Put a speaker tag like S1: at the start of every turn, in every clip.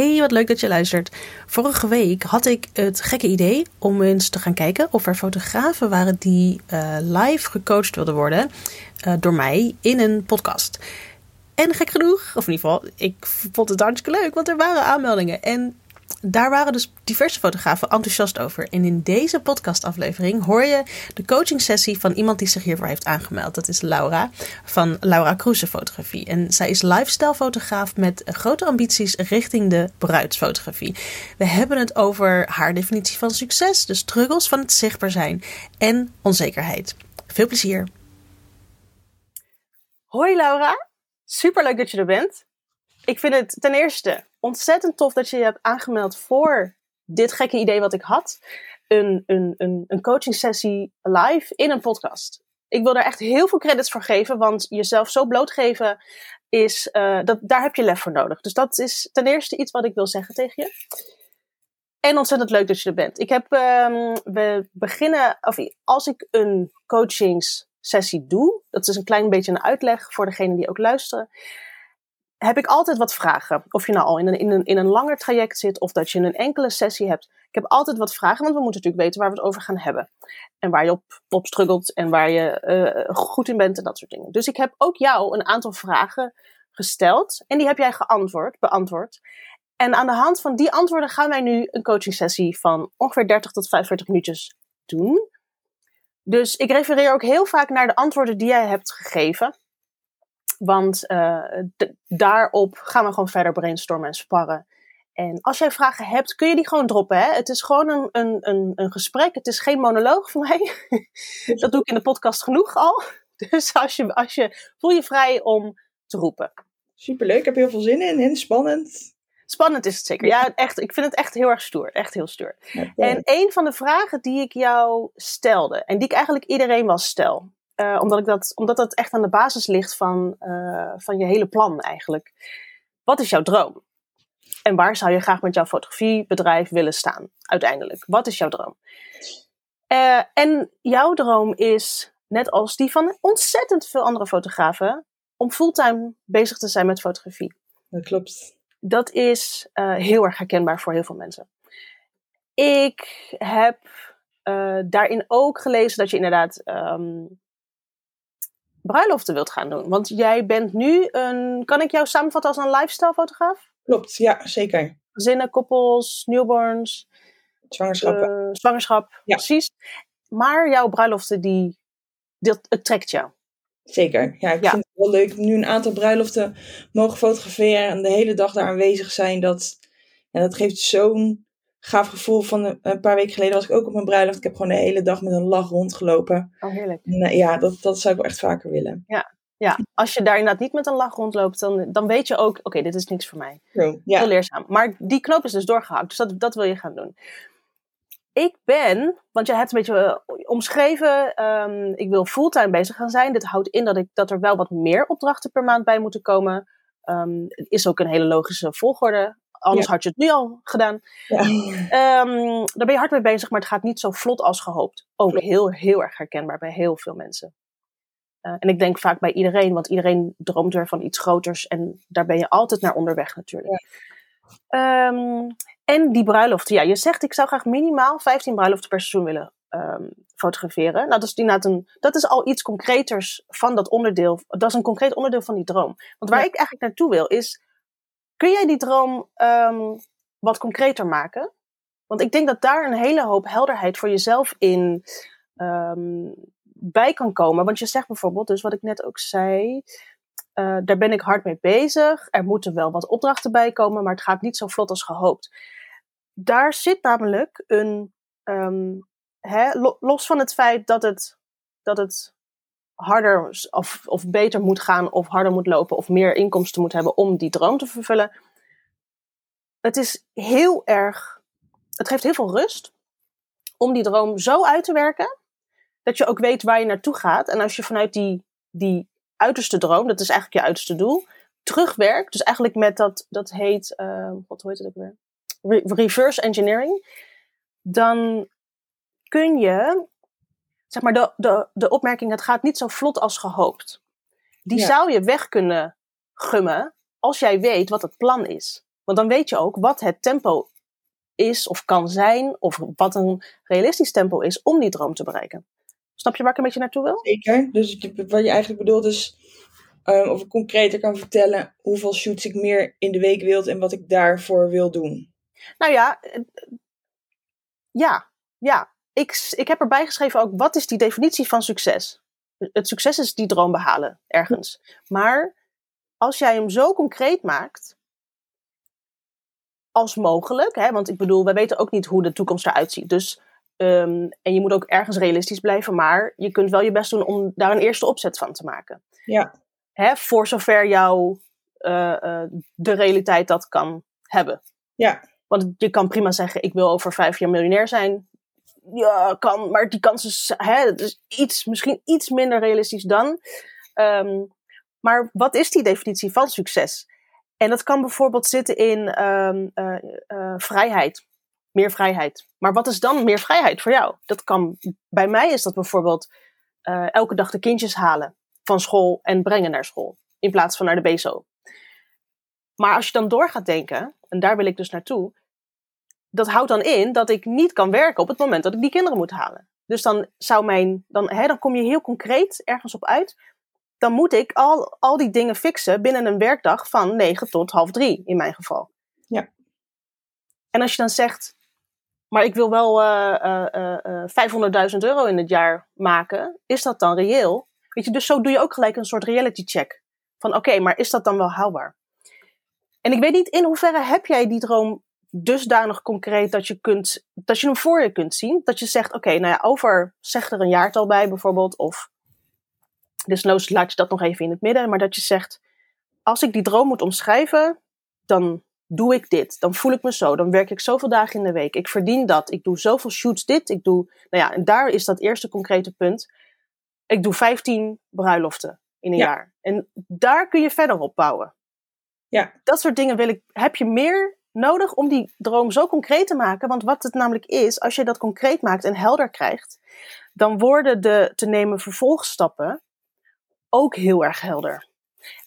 S1: Hey, wat leuk dat je luistert. Vorige week had ik het gekke idee om eens te gaan kijken of er fotografen waren die uh, live gecoacht wilden worden uh, door mij in een podcast. En gek genoeg, of in ieder geval, ik vond het hartstikke leuk, want er waren aanmeldingen. En daar waren dus diverse fotografen enthousiast over. En in deze podcastaflevering hoor je de coaching sessie van iemand die zich hiervoor heeft aangemeld. Dat is Laura van Laura Kroese Fotografie. En zij is lifestyle fotograaf met grote ambities richting de bruidsfotografie. We hebben het over haar definitie van succes, de struggles van het zichtbaar zijn en onzekerheid. Veel plezier. Hoi Laura, superleuk dat je er bent. Ik vind het ten eerste ontzettend tof dat je je hebt aangemeld voor dit gekke idee wat ik had. Een, een, een, een coaching sessie live in een podcast. Ik wil daar echt heel veel credits voor geven, want jezelf zo blootgeven is, uh, dat, daar heb je lef voor nodig. Dus dat is ten eerste iets wat ik wil zeggen tegen je. En ontzettend leuk dat je er bent. Ik heb, um, we beginnen, of als ik een coachingssessie doe, dat is een klein beetje een uitleg voor degenen die ook luisteren heb ik altijd wat vragen. Of je nou al in een, in, een, in een langer traject zit of dat je een enkele sessie hebt. Ik heb altijd wat vragen, want we moeten natuurlijk weten waar we het over gaan hebben. En waar je op, op struggelt en waar je uh, goed in bent en dat soort dingen. Dus ik heb ook jou een aantal vragen gesteld en die heb jij geantwoord, beantwoord. En aan de hand van die antwoorden gaan wij nu een coaching sessie van ongeveer 30 tot 45 minuutjes doen. Dus ik refereer ook heel vaak naar de antwoorden die jij hebt gegeven. Want uh, daarop gaan we gewoon verder brainstormen en sparren. En als jij vragen hebt, kun je die gewoon droppen. Hè? Het is gewoon een, een, een, een gesprek. Het is geen monoloog voor mij. dat doe ik in de podcast genoeg al. Dus als je, als je, voel je vrij om te roepen.
S2: Superleuk, ik heb heel veel zin in en spannend.
S1: Spannend is het zeker. Ja, echt. Ik vind het echt heel erg stoer. Echt heel stoer. En een van de vragen die ik jou stelde, en die ik eigenlijk iedereen wel stel, uh, omdat, ik dat, omdat dat echt aan de basis ligt van, uh, van je hele plan eigenlijk. Wat is jouw droom? En waar zou je graag met jouw fotografiebedrijf willen staan uiteindelijk? Wat is jouw droom? Uh, en jouw droom is, net als die van ontzettend veel andere fotografen, om fulltime bezig te zijn met fotografie.
S2: Dat klopt.
S1: Dat is heel erg herkenbaar voor heel veel mensen. Ik heb daarin ook gelezen dat je inderdaad um, bruiloften wilt gaan doen. Want jij bent nu een, kan ik jou samenvatten als een lifestyle fotograaf?
S2: Klopt, ja, zeker.
S1: Gezinnen, koppels, newborns.
S2: Zwangerschappen.
S1: Uh, zwangerschap, ja. precies. Maar jouw bruiloften, die, dat, het trekt jou.
S2: Zeker, ja. Ik vind het wel leuk nu een aantal bruiloften mogen fotograferen en de hele dag daar aanwezig zijn. Dat, en dat geeft zo'n gaaf gevoel van een paar weken geleden was ik ook op mijn bruiloft. Ik heb gewoon de hele dag met een lach rondgelopen.
S1: Oh, heerlijk.
S2: En, ja, dat, dat zou ik wel echt vaker willen.
S1: Ja, ja. als je daar inderdaad niet met een lach rondloopt, dan, dan weet je ook, oké, dit is niks voor mij.
S2: Ja.
S1: Heel leerzaam. Maar die knoop is dus doorgehakt, dus dat, dat wil je gaan doen. Ik ben, want je hebt een beetje uh, omschreven, um, ik wil fulltime bezig gaan zijn. Dit houdt in dat, ik, dat er wel wat meer opdrachten per maand bij moeten komen. Um, is ook een hele logische volgorde. Anders had je het nu al gedaan. Ja. Um, daar ben je hard mee bezig, maar het gaat niet zo vlot als gehoopt. Ook heel, heel erg herkenbaar bij heel veel mensen. Uh, en ik denk vaak bij iedereen, want iedereen droomt weer van iets groters. En daar ben je altijd naar onderweg natuurlijk. Ja. Um, en die bruiloften. Ja, je zegt ik zou graag minimaal 15 bruiloften per seizoen willen um, fotograferen. Nou, dat is, inderdaad een, dat is al iets concreters van dat onderdeel. Dat is een concreet onderdeel van die droom. Want waar ja. ik eigenlijk naartoe wil is Kun jij die droom um, wat concreter maken? Want ik denk dat daar een hele hoop helderheid voor jezelf in um, bij kan komen. Want je zegt bijvoorbeeld, dus wat ik net ook zei, uh, daar ben ik hard mee bezig. Er moeten wel wat opdrachten bij komen, maar het gaat niet zo vlot als gehoopt. Daar zit namelijk een, hè, los van het feit dat het, dat het harder of, of beter moet gaan of harder moet lopen of meer inkomsten moet hebben om die droom te vervullen. Het is heel erg, het geeft heel veel rust om die droom zo uit te werken dat je ook weet waar je naartoe gaat. En als je vanuit die, die uiterste droom, dat is eigenlijk je uiterste doel, terugwerkt, dus eigenlijk met dat, dat heet, wat heet het ook weer? Re reverse engineering, dan kun je zeg maar, de, de, de opmerking, het gaat niet zo vlot als gehoopt. Die ja. zou je weg kunnen gummen als jij weet wat het plan is. Want dan weet je ook wat het tempo is of kan zijn, of wat een realistisch tempo is om die droom te bereiken. Snap je waar ik een beetje naartoe wil?
S2: Zeker. Dus wat je eigenlijk bedoelt is, um, of ik concreter kan vertellen hoeveel shoots ik meer in de week wil en wat ik daarvoor wil doen.
S1: Nou ja, ja, ja. Ik, ik heb erbij geschreven ook, wat is die definitie van succes? Het succes is die droom behalen, ergens. Maar als jij hem zo concreet maakt, als mogelijk, hè, want ik bedoel, wij weten ook niet hoe de toekomst eruit ziet. Dus, um, en je moet ook ergens realistisch blijven, maar je kunt wel je best doen om daar een eerste opzet van te maken.
S2: Ja.
S1: Hè, voor zover jou uh, uh, de realiteit dat kan hebben.
S2: Ja.
S1: Want je kan prima zeggen, ik wil over vijf jaar miljonair zijn. Ja, kan, maar die kans is, hè, is iets, misschien iets minder realistisch dan. Um, maar wat is die definitie van succes? En dat kan bijvoorbeeld zitten in um, uh, uh, vrijheid, meer vrijheid. Maar wat is dan meer vrijheid voor jou? Dat kan, bij mij is dat bijvoorbeeld uh, elke dag de kindjes halen van school en brengen naar school, in plaats van naar de BSO. Maar als je dan door gaat denken, en daar wil ik dus naartoe, dat houdt dan in dat ik niet kan werken op het moment dat ik die kinderen moet halen. Dus dan zou mijn, dan, hè, dan kom je heel concreet ergens op uit. Dan moet ik al, al die dingen fixen binnen een werkdag van 9 tot half 3 in mijn geval.
S2: Ja.
S1: En als je dan zegt, maar ik wil wel uh, uh, uh, 500.000 euro in het jaar maken, is dat dan reëel? Weet je, dus zo doe je ook gelijk een soort reality check. Van oké, okay, maar is dat dan wel haalbaar? En ik weet niet in hoeverre heb jij die droom dusdanig concreet dat je, kunt, dat je hem voor je kunt zien. Dat je zegt, oké, okay, nou ja, over, zeg er een jaartal bij bijvoorbeeld. Of desnoods laat je dat nog even in het midden. Maar dat je zegt, als ik die droom moet omschrijven, dan doe ik dit. Dan voel ik me zo. Dan werk ik zoveel dagen in de week. Ik verdien dat. Ik doe zoveel shoots dit. Ik doe, nou ja, en daar is dat eerste concrete punt. Ik doe 15 bruiloften in een
S2: Ja.
S1: jaar. En daar kun je verder op bouwen.
S2: Ja.
S1: Dat soort dingen wil ik, heb je meer nodig om die droom zo concreet te maken. Want wat het namelijk is, als je dat concreet maakt en helder krijgt, dan worden de te nemen vervolgstappen ook heel erg helder.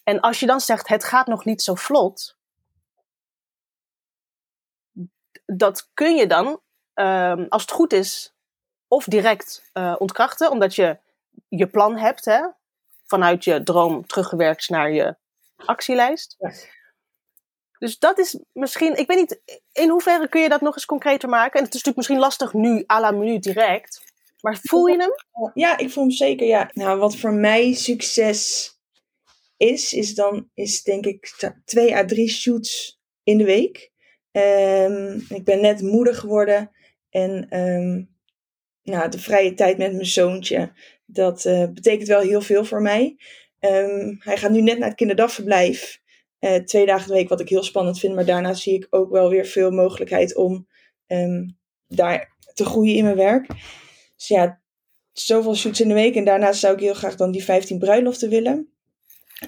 S1: En als je dan zegt, het gaat nog niet zo vlot, dat kun je dan, um, als het goed is, of direct uh, ontkrachten, omdat je je plan hebt, hè, vanuit je droom teruggewerkt naar je actielijst. Dus dat is misschien, ik weet niet, in hoeverre kun je dat nog eens concreter maken? En het is natuurlijk misschien lastig nu, à la minuut direct. Maar voel je hem?
S2: Ja, ik voel hem zeker, ja. Nou, wat voor mij succes is, is dan, is denk ik twee à drie shoots in de week. Um, ik ben net moeder geworden en um, nou, de vrije tijd met mijn zoontje, dat uh, betekent wel heel veel voor mij. Um, hij gaat nu net naar het kinderdagverblijf. Uh, twee dagen de week, wat ik heel spannend vind. Maar daarna zie ik ook wel weer veel mogelijkheid om um, daar te groeien in mijn werk. Dus ja, zoveel shoots in de week. En daarnaast zou ik heel graag dan die 15 bruiloften willen.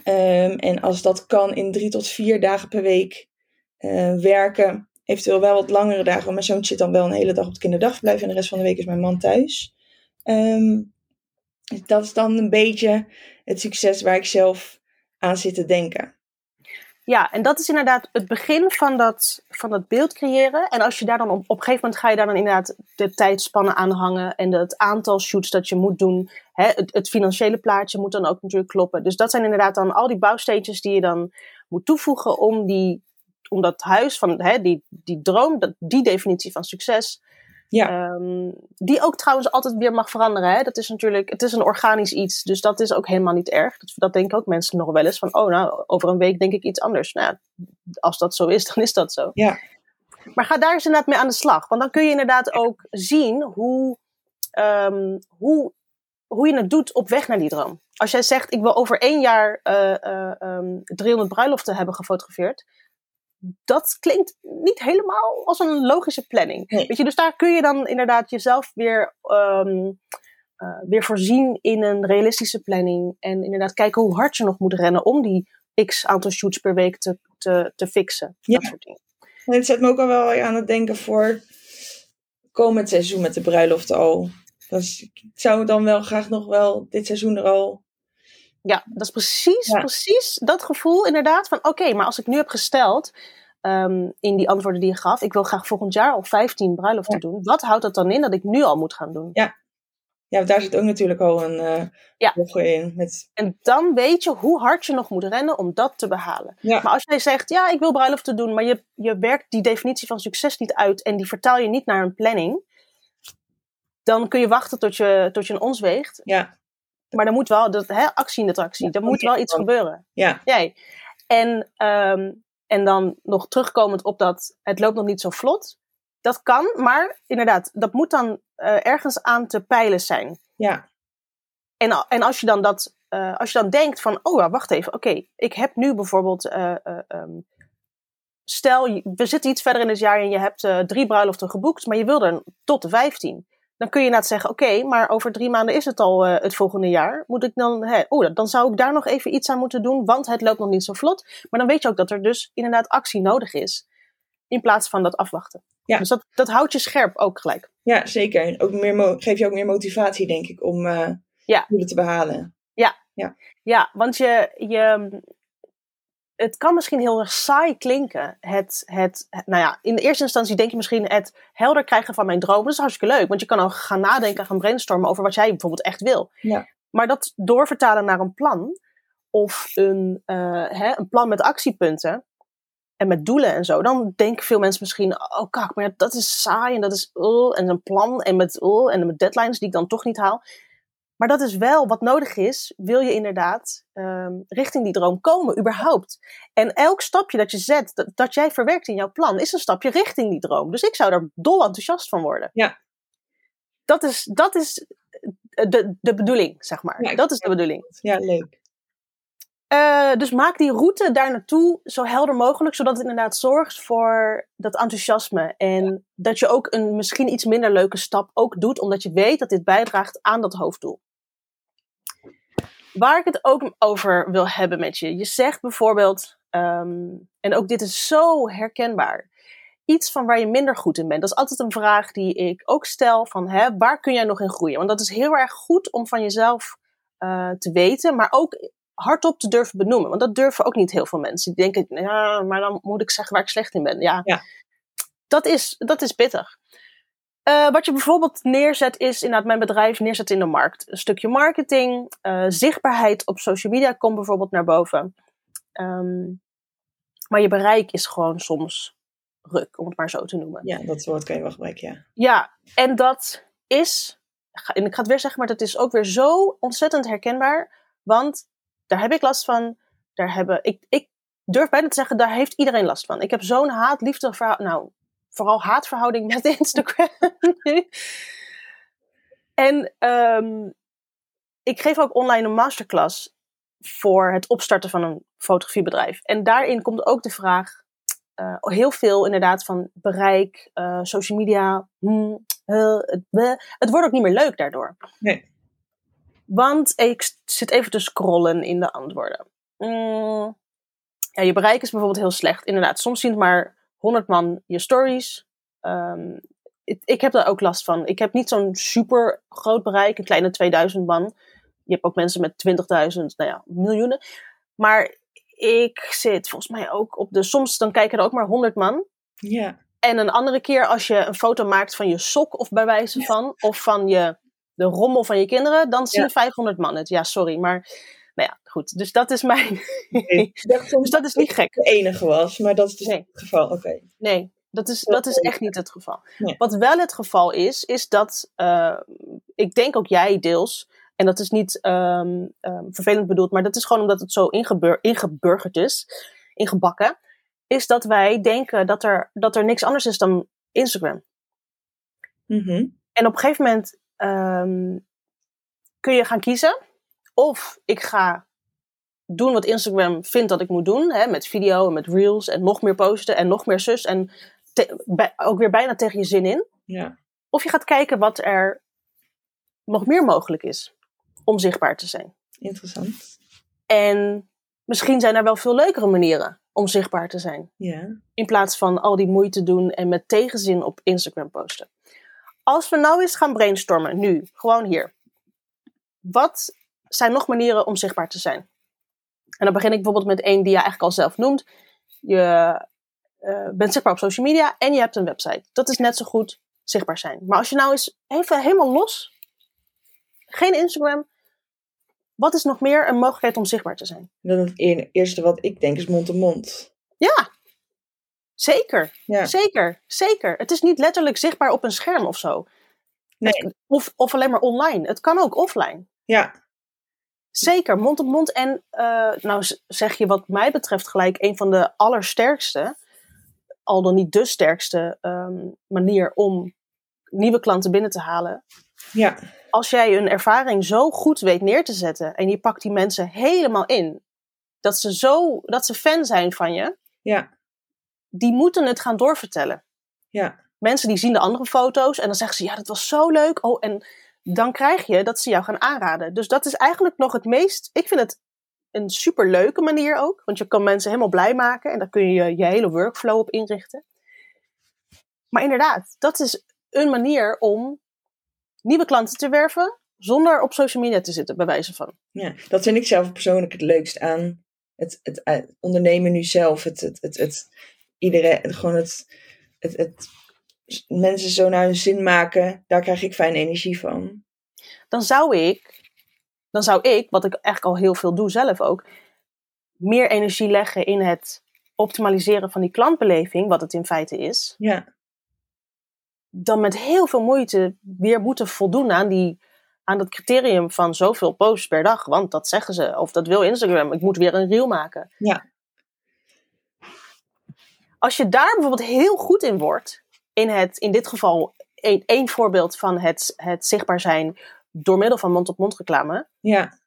S2: Um, en als dat kan in drie tot vier dagen per week uh, werken. Eventueel wel wat langere dagen. Want mijn zoontje zit dan wel een hele dag op het kinderdagverblijf. En de rest van de week is mijn man thuis. Um, dat is dan een beetje het succes waar ik zelf aan zit te denken.
S1: Ja, en dat is inderdaad het begin van dat, van dat beeld creëren. En als je daar dan op, een gegeven moment ga je daar dan inderdaad de tijdspannen aan hangen. En het aantal shoots dat je moet doen. Hè, het, het financiële plaatje moet dan ook natuurlijk kloppen. Dus dat zijn inderdaad dan al die bouwsteentjes die je dan moet toevoegen om, die, om dat huis van hè, die, die droom, dat, die definitie van succes.
S2: Ja.
S1: Um, die ook trouwens altijd weer mag veranderen. Hè? Dat is natuurlijk, het is een organisch iets, dus dat is ook helemaal niet erg. Dat, dat denken ook mensen nog wel eens van, oh nou, over een week denk ik iets anders. Nou, als dat zo is, dan is dat zo.
S2: Ja.
S1: Maar ga daar eens inderdaad mee aan de slag. Want dan kun je inderdaad ook zien hoe, um, hoe, hoe je het doet op weg naar die droom. Als jij zegt, ik wil over één jaar uh, uh, um, 300 bruiloften hebben gefotografeerd dat klinkt niet helemaal als een logische planning.
S2: Nee.
S1: Weet je, dus daar kun je dan inderdaad jezelf weer, um, uh, weer voorzien in een realistische planning. En inderdaad kijken hoe hard je nog moet rennen om die x aantal shoots per week te, te, te fixen.
S2: Ja.
S1: Dat soort dingen.
S2: En het zet me ook al wel aan het denken voor komend seizoen met de bruiloft al. Dus ik zou dan wel graag nog wel dit seizoen er al
S1: ja, dat is precies,
S2: Ja.
S1: precies dat gevoel inderdaad van oké, maar als ik nu heb gesteld, ehm, in die antwoorden die je gaf. Ik wil graag volgend jaar al 15 bruiloften doen. Wat houdt dat dan in dat ik nu al moet gaan doen?
S2: Ja, ja daar zit ook natuurlijk al een uh, ja. in. Met...
S1: En dan weet je hoe hard je nog moet rennen om dat te behalen. Maar als jij zegt, ja, ik wil bruiloften doen, maar je, je werkt die definitie van succes niet uit en die vertaal je niet naar een planning, dan kun je wachten tot je, tot je een ons weegt.
S2: Ja.
S1: Maar er moet wel, dat, hè, actie in de tractie, er moet wel iets gebeuren.
S2: Ja.
S1: Jij. En, um, en dan nog terugkomend op dat het loopt nog niet zo vlot. Dat kan, maar inderdaad, dat moet dan uh, ergens aan te peilen zijn.
S2: Ja.
S1: En, en als je dan dat, uh, als je dan denkt van, oh wacht even, oké, okay, ik heb nu bijvoorbeeld, uh, um, stel, we zitten iets verder in het jaar en je hebt drie bruiloften geboekt, maar je wil er tot de vijftien dan kun je inderdaad zeggen: Oké, maar over drie maanden is het al uh, het volgende jaar. Moet ik dan, hè, oh, dan zou ik daar nog even iets aan moeten doen, want het loopt nog niet zo vlot. Maar dan weet je ook dat er dus inderdaad actie nodig is, in plaats van dat afwachten.
S2: Ja.
S1: Dus dat, dat houdt je scherp ook gelijk.
S2: Ja, zeker. Ook meer geef je ook meer motivatie, denk ik, om uh,
S1: ja.
S2: het te behalen.
S1: Ja.
S2: Ja.
S1: ja, want je, je, het kan misschien heel erg saai klinken. Het, het, nou ja, in de eerste instantie denk je misschien het helder krijgen van mijn droom. Dat is hartstikke leuk, want je kan ook gaan nadenken, gaan brainstormen over wat jij bijvoorbeeld echt wil.
S2: Ja.
S1: Maar dat doorvertalen naar een plan, of een, uh, hè, een plan met actiepunten en met doelen en zo, dan denken veel mensen misschien: oh kak, maar dat is saai en dat is uh, en een plan en met uh, en met deadlines die ik dan toch niet haal. Maar dat is wel wat nodig is, wil je inderdaad um, richting die droom komen, überhaupt. En elk stapje dat je zet, dat, dat, jij verwerkt in jouw plan, is een stapje richting die droom. Dus ik zou daar dol enthousiast van worden.
S2: Ja.
S1: Dat is, dat is de, de bedoeling, zeg maar.
S2: Ja,
S1: dat is de bedoeling.
S2: Ja, leuk.
S1: Uh, dus maak die route daar naartoe zo helder mogelijk, zodat het inderdaad zorgt voor dat enthousiasme. En ja. dat je ook een misschien iets minder leuke stap ook doet, omdat je weet dat dit bijdraagt aan dat hoofddoel. Waar ik het ook over wil hebben met je. Je zegt bijvoorbeeld, um, en ook dit is zo herkenbaar, iets van waar je minder goed in bent. Dat is altijd een vraag die ik ook stel van, hè, waar kun jij nog in groeien? Want dat is heel erg goed om van jezelf uh, te weten, maar ook hardop te durven benoemen. Want dat durven ook niet heel veel mensen. Die denken, ja, maar dan moet ik zeggen waar ik slecht in ben. Ja,
S2: ja.
S1: Dat, is, dat is pittig. Uh, wat je bijvoorbeeld neerzet is inderdaad mijn bedrijf neerzet in de markt. Een stukje marketing, uh, zichtbaarheid op social media komt bijvoorbeeld naar boven. Um, maar je bereik is gewoon soms ruk, om het maar zo te noemen.
S2: Ja, dat woord kan je wel gebruiken, ja.
S1: Ja, en dat is, en ik ga het weer zeggen, maar dat is ook weer zo ontzettend herkenbaar. Want daar heb ik last van. Daar hebben, ik, ik durf bijna te zeggen, daar heeft iedereen last van. Ik heb zo'n haat-liefde nou, vooral haatverhouding met Instagram. en um, ik geef ook online een masterclass voor het opstarten van een fotografiebedrijf. En daarin komt ook de vraag, uh, heel veel inderdaad van bereik, uh, social media. Hmm, uh, het, het wordt ook niet meer leuk daardoor.
S2: Nee.
S1: Want ik zit even te scrollen in de antwoorden. Mm, ja, je bereik is bijvoorbeeld heel slecht. Inderdaad, soms zien maar 100 man je stories. Um, ik, ik, heb daar ook last van. Ik heb niet zo'n super groot bereik, een kleine 2000 man. Je hebt ook mensen met 20.000, nou ja, miljoenen. Maar ik zit volgens mij ook op de. Soms dan kijken er ook maar 100 man.
S2: Ja.
S1: En een andere keer als je een foto maakt van je sok, of bij wijze van, of van je de rommel van je kinderen, dan zien
S2: Ja.
S1: 500 man het. Ja, sorry, maar nou ja, goed. Dus dat is mijn. Dus dat is niet gek.
S2: de enige was, maar dat is dus
S1: Nee.
S2: niet het geval. Oké.
S1: Nee, dat is, dat is echt niet het geval.
S2: Nee.
S1: Wat wel het geval is, is dat eh, ik denk ook jij deels, en dat is niet ehm, ehm, vervelend bedoeld, maar dat is gewoon omdat het zo ingebur ingeburgerd is, ingebakken, is dat wij denken dat er, dat er niks anders is dan Instagram.
S2: Mhm.
S1: En op een gegeven moment ehm, kun je gaan kiezen. Of ik ga doen wat Instagram vindt dat ik moet doen. Hè, met video en met reels en nog meer posten en nog meer zus. En te- bij- ook weer bijna tegen je zin in.
S2: Ja.
S1: Of je gaat kijken wat er nog meer mogelijk is om zichtbaar te zijn.
S2: Interessant.
S1: En misschien zijn er wel veel leukere manieren om zichtbaar te zijn.
S2: Ja.
S1: In plaats van al die moeite doen en met tegenzin op Instagram posten. Als we nou eens gaan brainstormen, nu, gewoon hier. Wat zijn nog manieren om zichtbaar te zijn? En dan begin ik bijvoorbeeld met één die je eigenlijk al zelf noemt. Je eh, bent zichtbaar op social media en je hebt een website. Dat is net zo goed zichtbaar zijn. Maar als je nou eens even helemaal los, geen Instagram, wat is nog meer een mogelijkheid om zichtbaar te zijn?
S2: Dan het eerste wat ik denk is mond-to-mond.
S1: Ja, zeker.
S2: Ja.
S1: Zeker, zeker. Het is niet letterlijk zichtbaar op een scherm of zo.
S2: Nee.
S1: Of, of alleen maar online. Het kan ook offline.
S2: Ja,
S1: Zeker, mond op mond. En eh, nou zeg je wat mij betreft gelijk een van de allersterkste, al dan niet de sterkste ehm, manier om nieuwe klanten binnen te halen.
S2: ja,
S1: Als jij een ervaring zo goed weet neer te zetten en je pakt die mensen helemaal in, dat ze zo, dat ze fan zijn van je,
S2: ja,
S1: die moeten het gaan doorvertellen.
S2: ja,
S1: Mensen die zien de andere foto's en dan zeggen ze, ja, dat was zo leuk. Oh, en dan krijg je dat ze jou gaan aanraden. Dus dat is eigenlijk nog het meest, ik vind het een super leuke manier ook. Want je kan mensen helemaal blij maken en daar kun je je hele workflow op inrichten. Maar inderdaad, dat is een manier om nieuwe klanten te werven zonder op social media te zitten, bij wijze van.
S2: ja. Dat vind ik zelf persoonlijk het leukst aan het, het, eh, ondernemen nu zelf. Het, het, het, het, iedereen, gewoon het, het, het, mensen zo naar hun zin maken. Daar krijg ik fijne energie van.
S1: dan zou ik, dan zou ik, wat ik eigenlijk al heel veel doe zelf ook, meer energie leggen in het optimaliseren van die klantbeleving, wat het in feite is,
S2: Ja,
S1: dan met heel veel moeite weer moeten voldoen aan, die, aan dat criterium van zoveel posts per dag. Want dat zeggen ze, of dat wil Instagram, ik moet weer een reel maken.
S2: Ja.
S1: Als je daar bijvoorbeeld heel goed in wordt, in, het, in dit geval één, één voorbeeld van het, het zichtbaar zijn door middel van mond-op-mond reclame,
S2: ja,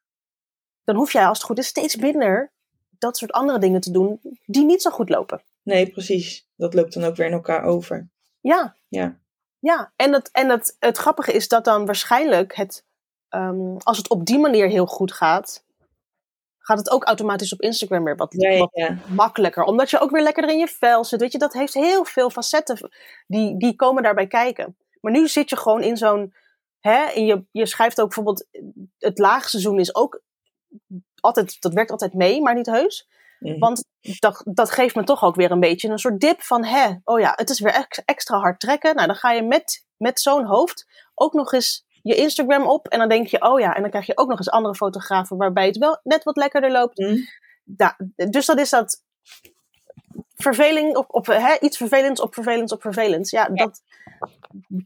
S1: dan hoef jij als het goed is steeds minder dat soort andere dingen te doen die niet zo goed lopen.
S2: nee, precies. Dat loopt dan ook weer in elkaar over.
S1: Ja,
S2: Ja,
S1: ja. En, het, en het grappige is dat dan waarschijnlijk het, ehm, als het op die manier heel goed gaat, gaat het ook automatisch op Instagram weer wat,
S2: ja, ja.
S1: wat
S2: ja.
S1: makkelijker. Omdat je ook weer lekker in je vel zit. Weet je, dat heeft heel veel facetten die, die komen daarbij kijken. Maar nu zit je gewoon in zo'n. Hè, en je, je schrijft ook bijvoorbeeld. Het laagseizoen is ook altijd. Dat werkt altijd mee, maar niet heus.
S2: Mhm.
S1: Want dat, dat geeft me toch ook weer een beetje een soort dip van. Hè, oh ja, het is weer ex- extra hard trekken. Nou, dan ga je met, met zo'n hoofd ook nog eens je Instagram op. En dan denk je, oh ja, en dan krijg je ook nog eens andere fotografen waarbij het wel net wat lekkerder loopt.
S2: Mhm.
S1: Dus dat is dat verveling op, op hè, iets vervelends op vervelends op vervelends. Ja, Dat,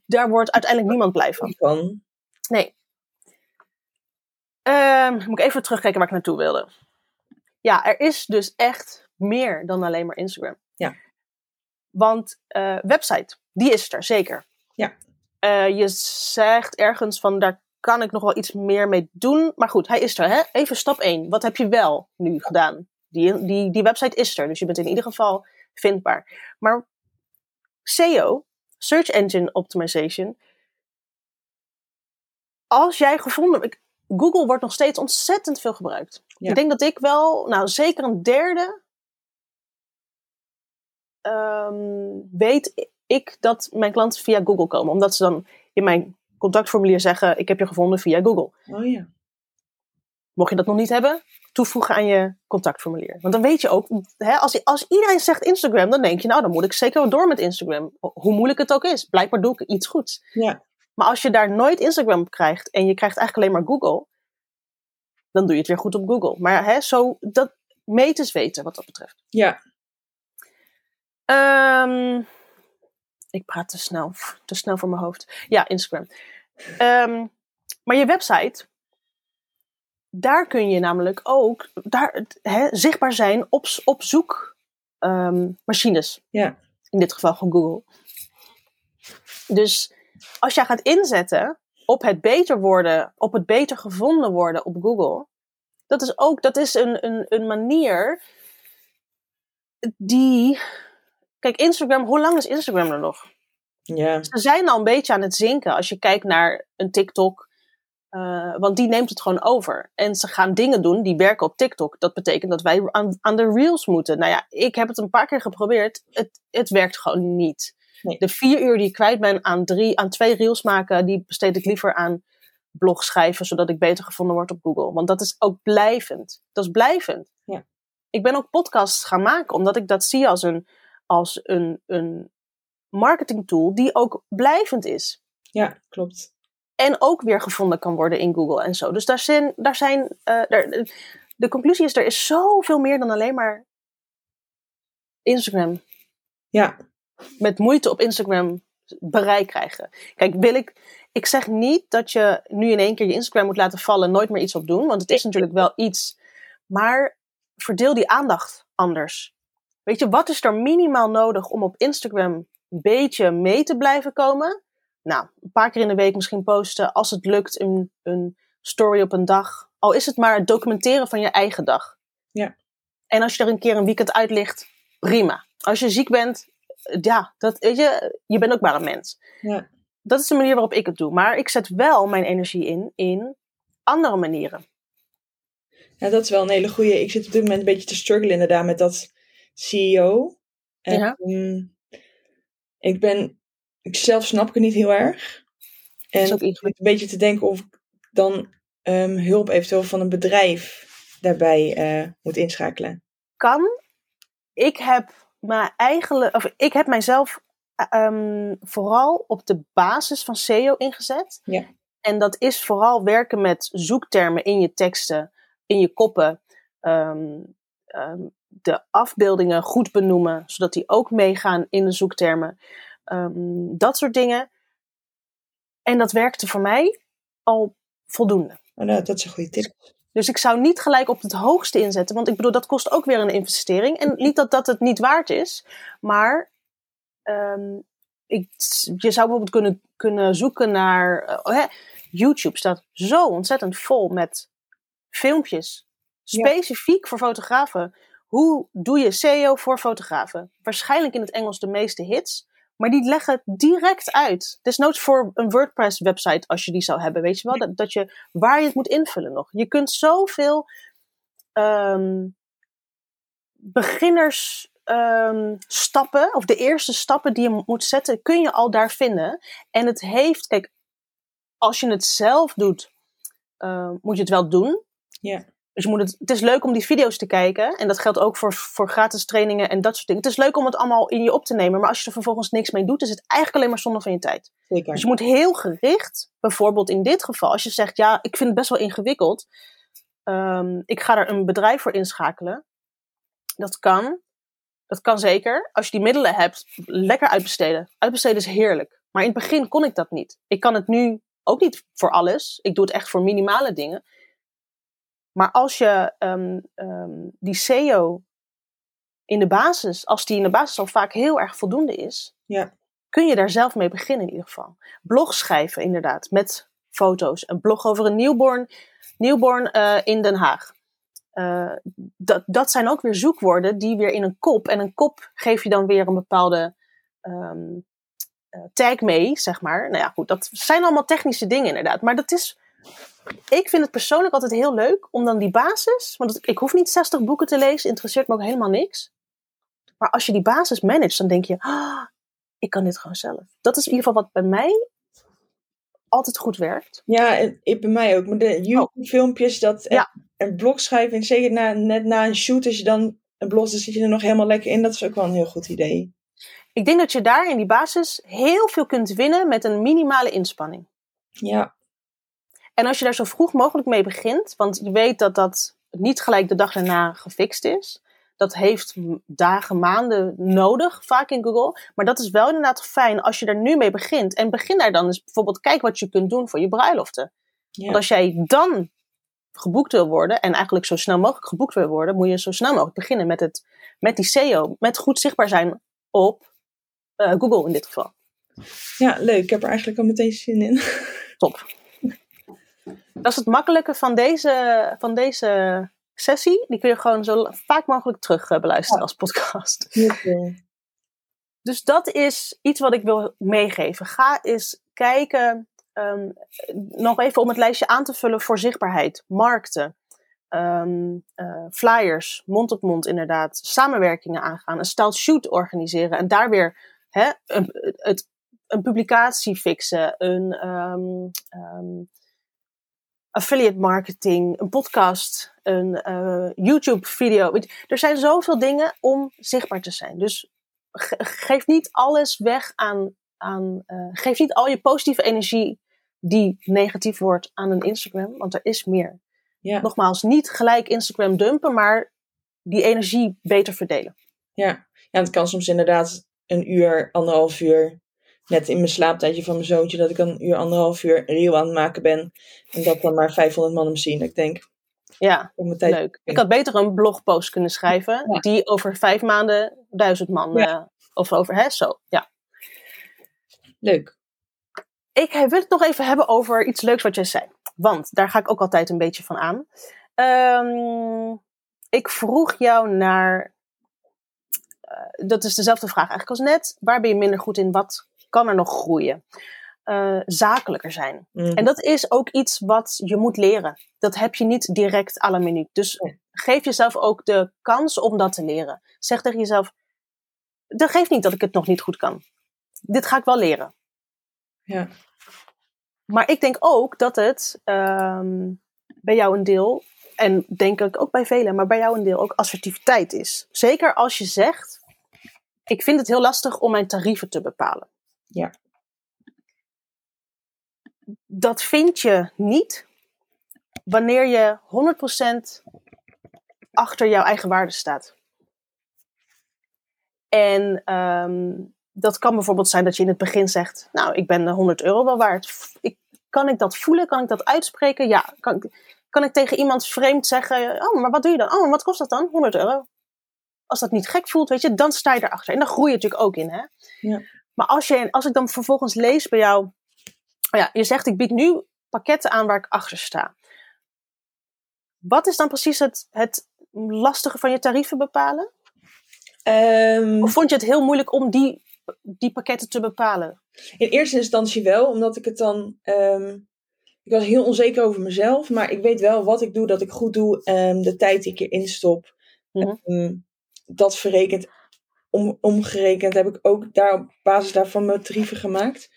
S1: daar wordt uiteindelijk niemand blij van.
S2: Van.
S1: Nee. Ehm, moet ik even terugkijken waar ik naartoe wilde. Ja, er is dus echt meer dan alleen maar Instagram.
S2: Ja.
S1: Want eh, website, die is er zeker.
S2: Ja.
S1: Eh, je zegt ergens van daar kan ik nog wel iets meer mee doen. Maar goed, hij is er. Hè? Even stap 1. Wat heb je wel nu gedaan? Die, die, die website is er. Dus je bent in ieder geval vindbaar. Maar SEO, Search Engine Optimization. Als jij gevonden... ik- Google wordt nog steeds ontzettend veel gebruikt.
S2: Ja.
S1: Ik denk dat ik wel, nou zeker een derde, ehm, weet ik dat mijn klanten via Google komen. Omdat ze dan in mijn contactformulier zeggen, ik heb je gevonden via Google.
S2: Oh ja.
S1: Mocht je dat nog niet hebben, toevoegen aan je contactformulier. Want dan weet je ook, hè, als, als iedereen zegt Instagram, dan denk je, nou dan moet ik zeker wel door met Instagram. Hoe moeilijk het ook is. Blijkbaar doe ik iets goeds.
S2: Ja.
S1: Maar als je daar nooit Instagram op krijgt en je krijgt eigenlijk alleen maar Google, dan doe je het weer goed op Google. Maar hè, zo, dat meters weten wat dat betreft.
S2: Ja.
S1: Ehm, ik praat te snel, te snel voor mijn hoofd. Ja, Instagram. Ehm, maar je website, daar kun je namelijk ook daar, zichtbaar zijn op, op zoekmachines.
S2: Ja.
S1: In dit geval gewoon Google. Dus als jij gaat inzetten op het beter worden, op het beter gevonden worden op Google, dat is ook dat is een, een, een manier die. Kijk, Instagram, hoe lang is Instagram er nog?
S2: Ja.
S1: Ze zijn al een beetje aan het zinken als je kijkt naar een TikTok. eh, want die neemt het gewoon over. En ze gaan dingen doen die werken op TikTok. Dat betekent dat wij aan, aan de reels moeten. Nou ja, ik heb het een paar keer geprobeerd. Het, het werkt gewoon niet.
S2: Nee.
S1: De vier uur die ik kwijt ben aan, drie, aan twee reels maken, die besteed ik liever aan blog schrijven, zodat ik beter gevonden word op Google. Want dat is ook blijvend. Dat is blijvend.
S2: Ja.
S1: Ik ben ook podcasts gaan maken, omdat ik dat zie als een, als een, een marketing tool die ook blijvend is.
S2: Ja, klopt.
S1: En ook weer gevonden kan worden in Google en zo. Dus daar zijn, daar zijn uh, daar, de conclusie is, er is zoveel meer dan alleen maar Instagram.
S2: Ja.
S1: Met moeite op Instagram bereik krijgen. Kijk, wil ik, ik zeg niet dat je nu in één keer je Instagram moet laten vallen, nooit meer iets op doen, want het is natuurlijk wel iets. Maar verdeel die aandacht anders. Weet je, wat is er minimaal nodig om op Instagram een beetje mee te blijven komen? Nou, een paar keer in de week misschien posten, als het lukt, een, een story op een dag. Al is het maar het documenteren van je eigen dag.
S2: Ja.
S1: En als je er een keer een weekend uit ligt, prima. Als je ziek bent, ja, dat, weet je, je bent ook maar een mens.
S2: Ja.
S1: Dat is de manier waarop ik het doe. Maar ik zet wel mijn energie in, in andere manieren.
S2: Ja, dat is wel een hele goede. Ik zit op dit moment een beetje te struggelen inderdaad met dat CEO. En,
S1: Ja.
S2: ik ben, ik zelf snap ik het niet heel erg. En
S1: is ook
S2: ik een beetje te denken of ik dan ehm, hulp eventueel van een bedrijf daarbij eh, moet inschakelen.
S1: Kan. Ik heb mijn eigen, of ik heb mijzelf ehm, vooral op de basis van SEO ingezet.
S2: Ja.
S1: En dat is vooral werken met zoektermen in je teksten, in je koppen. ehm, ehm, de afbeeldingen goed benoemen, zodat die ook meegaan in de zoektermen. Ehm, dat soort dingen. En dat werkte voor mij al voldoende.
S2: Oh, nou, dat is een goede tip.
S1: Dus ik zou niet gelijk op het hoogste inzetten, want ik bedoel, dat kost ook weer een investering. En niet dat dat het niet waard is, maar ehm, ik, je zou bijvoorbeeld kunnen, kunnen zoeken naar. eh, hè, YouTube staat zo ontzettend vol met filmpjes,
S2: Ja.
S1: specifiek voor fotografen. Hoe doe je SEO voor fotografen? Waarschijnlijk in het Engels de meeste hits. Maar die leggen direct uit. Desnoods voor een WordPress-website, als je die zou hebben. Weet je wel? Dat, dat je waar je het moet invullen nog. Je kunt zoveel ehm beginners ehm, stappen, of de eerste stappen die je moet zetten, kun je al daar vinden. En het heeft, kijk, als je het zelf doet, eh, moet je het wel doen.
S2: Ja.
S1: Dus je moet het, het is leuk om die video's te kijken. En dat geldt ook voor, voor gratis trainingen en dat soort dingen. Het is leuk om het allemaal in je op te nemen. Maar als je er vervolgens niks mee doet, is het eigenlijk alleen maar zonde van je tijd.
S2: Zeker.
S1: Dus je moet heel gericht, bijvoorbeeld in dit geval, als je zegt, ja, ik vind het best wel ingewikkeld. ehm, ik ga er een bedrijf voor inschakelen. Dat kan. Dat kan zeker. Als je die middelen hebt, lekker uitbesteden. Uitbesteden is heerlijk. Maar in het begin kon ik dat niet. Ik kan het nu ook niet voor alles. Ik doe het echt voor minimale dingen. Maar als je ehm, ehm, die SEO in de basis, als die in de basis al vaak heel erg voldoende is,
S2: Ja.
S1: kun je daar zelf mee beginnen in ieder geval. Blog schrijven inderdaad, met foto's. Een blog over een newborn, newborn eh, in Den Haag. Eh, dat, dat zijn ook weer zoekwoorden die weer in een kop. En een kop geef je dan weer een bepaalde ehm, eh, tag mee, zeg maar. Nou ja, goed, dat zijn allemaal technische dingen inderdaad. Maar dat is. Ik vind het persoonlijk altijd heel leuk om dan die basis. Want ik hoef niet 60 boeken te lezen, interesseert me ook helemaal niks. Maar als je die basis managt, dan denk je: ah, ik kan dit gewoon zelf. Dat is in ieder geval wat bij mij altijd goed werkt.
S2: Ja, ik bij mij ook. Maar de YouTube-filmpjes, dat
S1: Ja.
S2: en, en blog schrijven, en zeker na, net na een shoot, als je dan een blog, dan zit je er nog helemaal lekker in. Dat is ook wel een heel goed idee.
S1: Ik denk dat je daar in die basis heel veel kunt winnen met een minimale inspanning.
S2: Ja,
S1: En als je daar zo vroeg mogelijk mee begint, want je weet dat dat niet gelijk de dag daarna gefixt is. Dat heeft dagen, maanden nodig, vaak in Google. Maar dat is wel inderdaad fijn als je er nu mee begint. En begin daar dan eens bijvoorbeeld, kijk wat je kunt doen voor je bruiloften.
S2: ja.
S1: Want als jij dan geboekt wil worden, en eigenlijk zo snel mogelijk geboekt wil worden, moet je zo snel mogelijk beginnen met, het, met die SEO. Met goed zichtbaar zijn op eh, Google in dit geval.
S2: ja, leuk. Ik heb er eigenlijk al meteen zin in.
S1: Top. Dat is het makkelijke van deze, van deze sessie. Die kun je gewoon zo vaak mogelijk terug eh, beluisteren als podcast. Dus dat is iets wat ik wil meegeven. Ga eens kijken, ehm, nog even om het lijstje aan te vullen voor zichtbaarheid, markten, ehm, eh, flyers, mond op mond inderdaad, samenwerkingen aangaan, een styled shoot organiseren. En daar weer hè, een, het, een publicatie fixen, een ehm, affiliate marketing, een podcast, een eh, YouTube video. Weet je, Er zijn zoveel dingen om zichtbaar te zijn. Dus geef niet alles weg aan. aan uh, geef niet al je positieve energie die negatief wordt aan een Instagram, want er is meer. Ja. Nogmaals, niet gelijk Instagram dumpen, maar die energie beter verdelen.
S2: Ja. ja, het kan soms inderdaad een uur, anderhalf uur, net in mijn slaaptijdje van mijn zoontje, dat ik een uur, anderhalf uur reel aan het maken ben. En dat dan maar 500 man hem zien. Ik denk,
S1: ja, leuk. Ik had beter een blogpost kunnen schrijven die over vijf maanden duizend man, ja. uh, of over, hè, zo, ja.
S2: Leuk.
S1: Ik wil het nog even hebben over iets leuks wat jij zei. Want daar ga ik ook altijd een beetje van aan. Um, ik vroeg jou naar. Uh, dat is dezelfde vraag eigenlijk als net. Waar ben je minder goed in? Wat kan er nog groeien? Uh, zakelijker zijn. Mm. En dat is ook iets wat je moet leren. Dat heb je niet direct à la minuut. Dus geef jezelf ook de kans om dat te leren. Zeg tegen jezelf: dat geeft niet dat ik het nog niet goed kan. Dit ga ik wel leren.
S2: Ja.
S1: Maar ik denk ook dat het um, bij jou een deel, en denk ik ook bij velen, maar bij jou een deel ook assertiviteit is. Zeker als je zegt: Ik vind het heel lastig om mijn tarieven te bepalen.
S2: Ja.
S1: Dat vind je niet wanneer je 100% achter jouw eigen waarde staat. En um, dat kan bijvoorbeeld zijn dat je in het begin zegt: Nou, ik ben 100 euro wel waard. Ik, kan ik dat voelen? Kan ik dat uitspreken? Ja. Kan, kan ik tegen iemand vreemd zeggen: Oh, maar wat doe je dan? Oh, wat kost dat dan? 100 euro. Als dat niet gek voelt, weet je, dan sta je erachter. En dan groei je natuurlijk ook in, hè?
S2: Ja.
S1: Maar als, je, als ik dan vervolgens lees bij jou: ja, Je zegt: Ik bied nu pakketten aan waar ik achter sta. Wat is dan precies het, het lastige van je tarieven bepalen?
S2: Um,
S1: of vond je het heel moeilijk om die die pakketten te bepalen?
S2: In eerste instantie wel, omdat ik het dan. Um, ik was heel onzeker over mezelf, maar ik weet wel wat ik doe, dat ik goed doe. Um, de tijd die ik erin stop. Mm -hmm. dat verrekend, om, omgerekend heb ik ook daar op basis daarvan mijn tarieven gemaakt.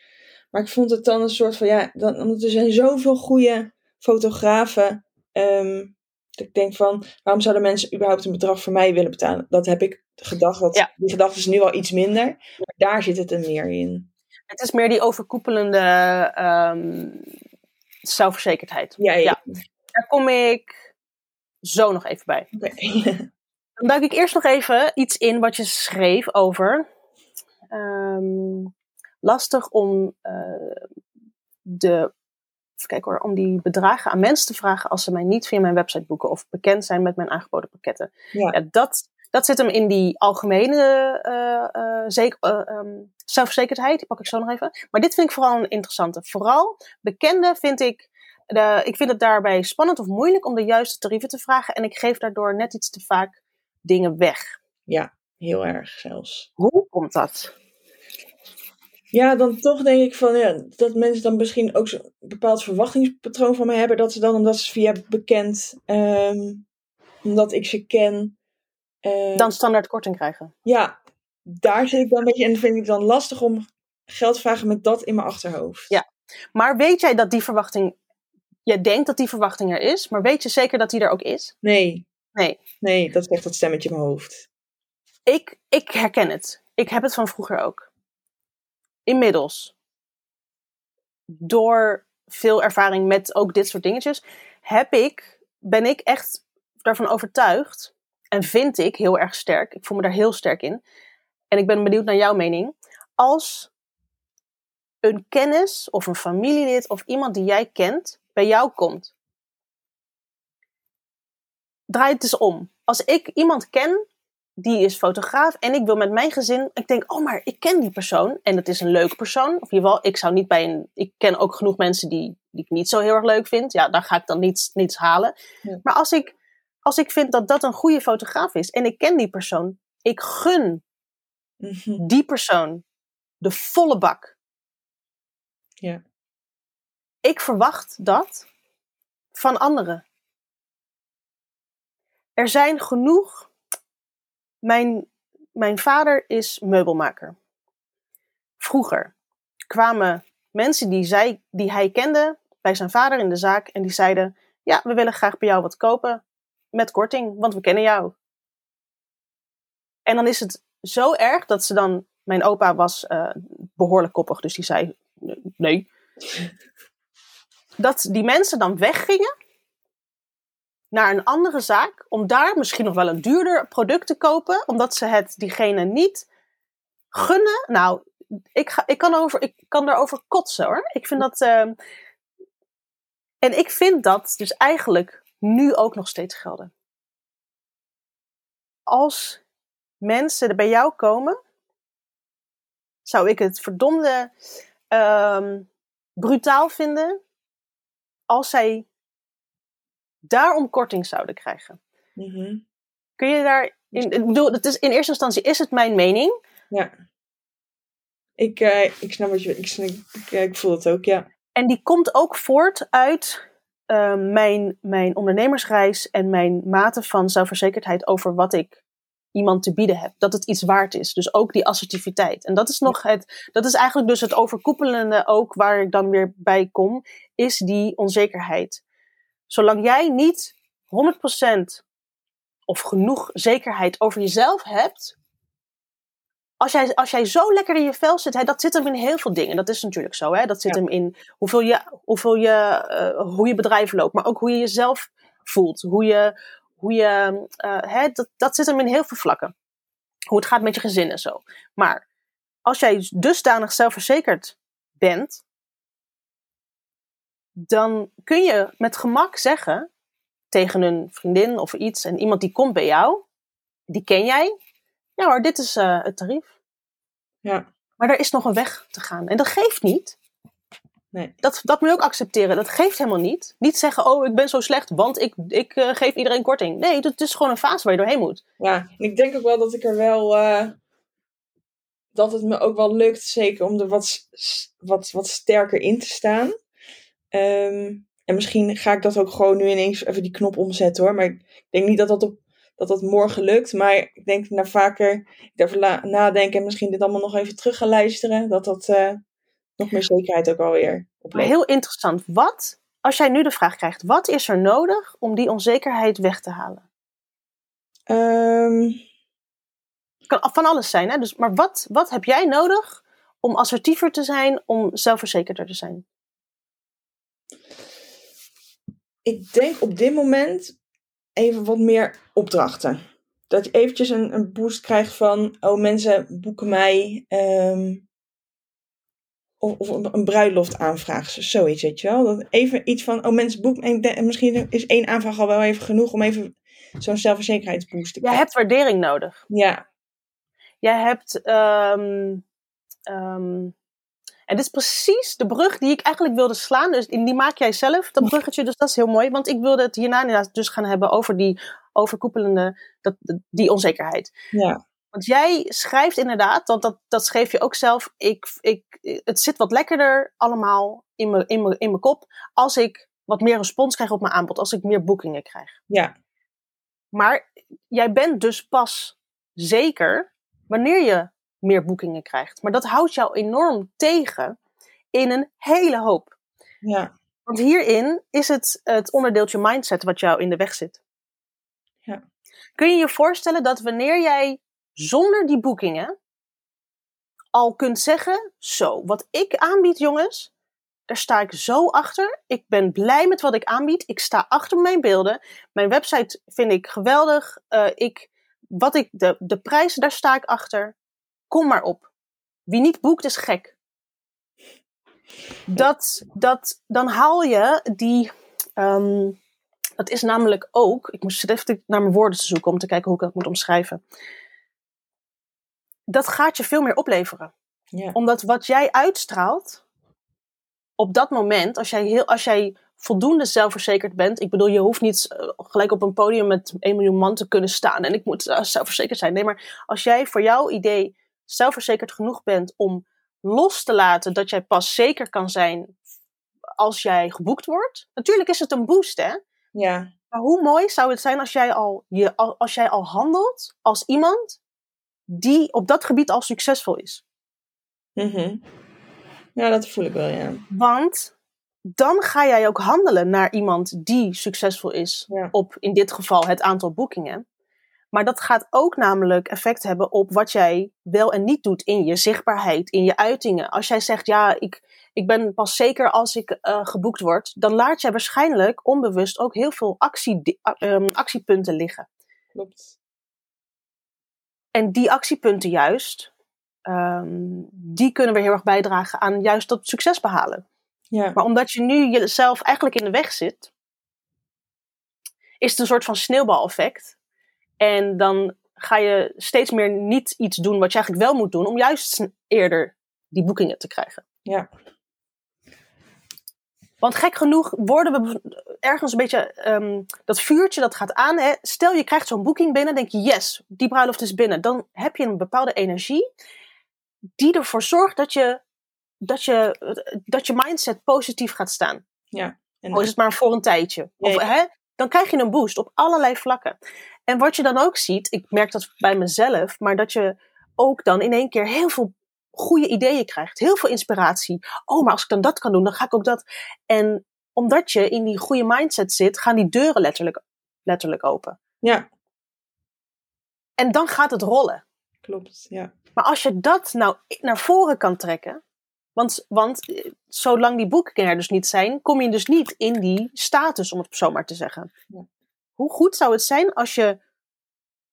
S2: Maar ik vond het dan een soort van, ja, dan, omdat er zijn zoveel goede fotografen. Um, dat ik denk van, waarom zouden mensen überhaupt een bedrag voor mij willen betalen? Dat heb ik gedacht. Dat,
S1: ja.
S2: Die gedachte is nu al iets minder. Maar daar zit het er meer in.
S1: Het is meer die overkoepelende um, zelfverzekerdheid.
S2: Ja, ja. ja,
S1: Daar kom ik zo nog even bij.
S2: Okay.
S1: Dan duik ik eerst nog even iets in wat je schreef over. Um, lastig om uh, de even kijken hoor, om die bedragen aan mensen te vragen als ze mij niet via mijn website boeken of bekend zijn met mijn aangeboden pakketten.
S2: Ja.
S1: ja dat, dat zit hem in die algemene uh, uh, zeker, uh, um, zelfverzekerdheid. Die pak ik zo nog even. Maar dit vind ik vooral een interessante. Vooral bekende vind ik. De, ik vind het daarbij spannend of moeilijk om de juiste tarieven te vragen. En ik geef daardoor net iets te vaak dingen weg.
S2: Ja, heel erg zelfs.
S1: Hoe komt dat?
S2: Ja, dan toch denk ik van ja, dat mensen dan misschien ook een bepaald verwachtingspatroon van mij hebben. Dat ze dan, omdat ze via bekend, um, omdat ik ze ken.
S1: Uh, dan standaard korting krijgen.
S2: Ja, daar zit ik dan een beetje. En vind ik dan lastig om geld te vragen met dat in mijn achterhoofd.
S1: Ja, maar weet jij dat die verwachting. Je denkt dat die verwachting er is, maar weet je zeker dat die er ook is?
S2: Nee.
S1: Nee.
S2: Nee, dat echt dat stemmetje in mijn hoofd.
S1: Ik, ik herken het. Ik heb het van vroeger ook inmiddels, door veel ervaring met ook dit soort dingetjes, heb ik, ben ik echt daarvan overtuigd. En vind ik heel erg sterk. Ik voel me daar heel sterk in. En ik ben benieuwd naar jouw mening. Als een kennis of een familielid of iemand die jij kent bij jou komt, draai het eens om. Als ik iemand ken die is fotograaf en ik wil met mijn gezin. Ik denk, oh, maar ik ken die persoon en het is een leuke persoon. Of in ieder geval, ik zou niet bij een. Ik ken ook genoeg mensen die, die ik niet zo heel erg leuk vind. Ja, daar ga ik dan niets, niets halen.
S2: Ja.
S1: Maar als ik, als ik vind dat dat een goede fotograaf is en ik ken die persoon, ik gun
S2: Mhm.
S1: die persoon de volle bak.
S2: Ja.
S1: Ik verwacht dat van anderen. Er zijn genoeg mijn, mijn vader is meubelmaker. Vroeger kwamen mensen die, zij, die hij kende bij zijn vader in de zaak en die zeiden: Ja, we willen graag bij jou wat kopen met korting, want we kennen jou. En dan is het zo erg dat ze dan. Mijn opa was uh, behoorlijk koppig, dus die zei: nee. Dat die mensen dan weggingen naar een andere zaak om daar misschien nog wel een duurder product te kopen, omdat ze het diegene niet gunnen. Nou, ik, ga, ik, kan, over, ik kan erover kotsen hoor. Ik vind dat. Uh, en ik vind dat dus eigenlijk nu ook nog steeds gelden. Als mensen er bij jou komen, zou ik het verdomde uh, brutaal vinden als zij daarom korting zouden krijgen.
S2: Mhm.
S1: Kun je daar. In, ik bedoel, het is, in eerste instantie is het mijn mening.
S2: Ja. Ik, uh, ik snap wat je. Ik, ik, ik, voel het ook, ja.
S1: En die komt ook voort uit uh, mijn, mijn ondernemersreis en mijn mate van zelfverzekerdheid over wat ik iemand te bieden heb. Dat het iets waard is. Dus ook die assertiviteit. En dat is nog het. Dat is eigenlijk dus het overkoepelende ook waar ik dan weer bij kom. Is die onzekerheid. Zolang jij niet 100% of genoeg zekerheid over jezelf hebt. Als jij, als jij zo lekker in je vel zit, hè, dat zit hem in heel veel dingen. Dat is natuurlijk zo. Hè? Dat zit hem in hoeveel je, hoeveel je, uh, hoe je bedrijf loopt, maar ook hoe je jezelf voelt. Hoe je, hoe je, uh, hè, dat, dat zit hem in heel veel vlakken. Hoe het gaat met je gezin en zo. Maar als jij dusdanig zelfverzekerd bent, dan kun je met gemak zeggen tegen een vriendin of iets en iemand die komt bij jou, die ken jij. Ja hoor, dit is uh, het tarief.
S2: Ja.
S1: Maar er is nog een weg te gaan. En dat geeft niet.
S2: Nee.
S1: Dat, dat moet je ook accepteren. Dat geeft helemaal niet. Niet zeggen, oh, ik ben zo slecht, want ik, ik uh, geef iedereen korting. Nee, het is gewoon een fase waar je doorheen moet.
S2: Ja, en ik denk ook wel dat ik er wel... Uh, dat het me ook wel lukt, zeker om er wat, wat, wat sterker in te staan. Um, en misschien ga ik dat ook gewoon nu ineens even die knop omzetten hoor. Maar ik denk niet dat dat, op, dat, dat morgen lukt. Maar ik denk naar vaker daarover nadenken en misschien dit allemaal nog even terug gaan luisteren. Dat dat uh, nog meer zekerheid ook alweer
S1: oplevert. Heel interessant. Wat, als jij nu de vraag krijgt, wat is er nodig om die onzekerheid weg te halen?
S2: Um...
S1: Kan van alles zijn, hè? Dus, maar wat, wat heb jij nodig om assertiever te zijn, om zelfverzekerder te zijn?
S2: Ik denk op dit moment even wat meer opdrachten. Dat je eventjes een, een boost krijgt van, oh mensen boeken mij um, of, of, een bruiloft aanvraag, zoiets, weet je wel. Dat even iets van, oh mensen boeken, en misschien is één aanvraag al wel even genoeg om even zo'n zelfverzekerheidsboost te
S1: krijgen. Je hebt waardering nodig.
S2: Ja.
S1: Jij hebt um, um, en dit is precies de brug die ik eigenlijk wilde slaan. Dus die maak jij zelf, dat bruggetje. Dus dat is heel mooi. Want ik wilde het hierna dus gaan hebben over die overkoepelende, dat, die onzekerheid.
S2: Ja.
S1: Want jij schrijft inderdaad, dat, dat, dat schreef je ook zelf. Ik, ik, het zit wat lekkerder allemaal in mijn in in mijn kop. Als ik wat meer respons krijg op mijn aanbod. Als ik meer boekingen krijg.
S2: Ja.
S1: Maar jij bent dus pas zeker wanneer je meer boekingen krijgt. Maar dat houdt jou enorm tegen in een hele hoop.
S2: Ja.
S1: Want hierin is het het onderdeeltje mindset wat jou in de weg zit.
S2: Ja.
S1: Kun je je voorstellen dat wanneer jij zonder die boekingen al kunt zeggen: Zo, wat ik aanbied, jongens, daar sta ik zo achter. Ik ben blij met wat ik aanbied. Ik sta achter mijn beelden. Mijn website vind ik geweldig. Uh, ik, wat ik, de, de prijzen, daar sta ik achter. Kom maar op. Wie niet boekt is gek. Dat, dat, dan haal je die. Um, dat is namelijk ook. Ik moest even naar mijn woorden te zoeken om te kijken hoe ik dat moet omschrijven. Dat gaat je veel meer opleveren.
S2: Ja.
S1: Omdat wat jij uitstraalt. Op dat moment, als jij, heel, als jij voldoende zelfverzekerd bent. Ik bedoel, je hoeft niet uh, gelijk op een podium met 1 miljoen man te kunnen staan. En ik moet uh, zelfverzekerd zijn. Nee, maar als jij voor jouw idee zelfverzekerd genoeg bent om los te laten dat jij pas zeker kan zijn als jij geboekt wordt. Natuurlijk is het een boost, hè?
S2: Ja.
S1: Maar hoe mooi zou het zijn als jij al, je, als jij al handelt als iemand die op dat gebied al succesvol is?
S2: Mm Ja, dat voel ik wel, ja.
S1: Want dan ga jij ook handelen naar iemand die succesvol is
S2: ja.
S1: op, in dit geval, het aantal boekingen. Maar dat gaat ook namelijk effect hebben op wat jij wel en niet doet in je zichtbaarheid, in je uitingen. Als jij zegt, ja, ik, ik ben pas zeker als ik uh, geboekt word, dan laat jij waarschijnlijk onbewust ook heel veel actie, um, actiepunten liggen.
S2: Klopt.
S1: En die actiepunten juist, um, die kunnen weer heel erg bijdragen aan juist dat succes behalen.
S2: Ja.
S1: Maar omdat je nu jezelf eigenlijk in de weg zit, is het een soort van sneeuwbaleffect. En dan ga je steeds meer niet iets doen wat je eigenlijk wel moet doen, om juist eerder die boekingen te krijgen.
S2: Ja.
S1: Want gek genoeg worden we ergens een beetje, um, dat vuurtje dat gaat aan. Hè? Stel je krijgt zo'n boeking binnen, denk je yes, die bruiloft is binnen. Dan heb je een bepaalde energie die ervoor zorgt dat je, dat je, dat je mindset positief gaat staan.
S2: Ja.
S1: En is het maar voor een tijdje. Of, ja, ja. Hè? Dan krijg je een boost op allerlei vlakken. En wat je dan ook ziet, ik merk dat bij mezelf, maar dat je ook dan in één keer heel veel goede ideeën krijgt. Heel veel inspiratie. Oh, maar als ik dan dat kan doen, dan ga ik ook dat. En omdat je in die goede mindset zit, gaan die deuren letterlijk, letterlijk open.
S2: Ja.
S1: En dan gaat het rollen.
S2: Klopt, ja.
S1: Maar als je dat nou naar voren kan trekken, want, want eh, zolang die boekingen er dus niet zijn, kom je dus niet in die status, om het zo maar te zeggen.
S2: Ja.
S1: Hoe goed zou het zijn als je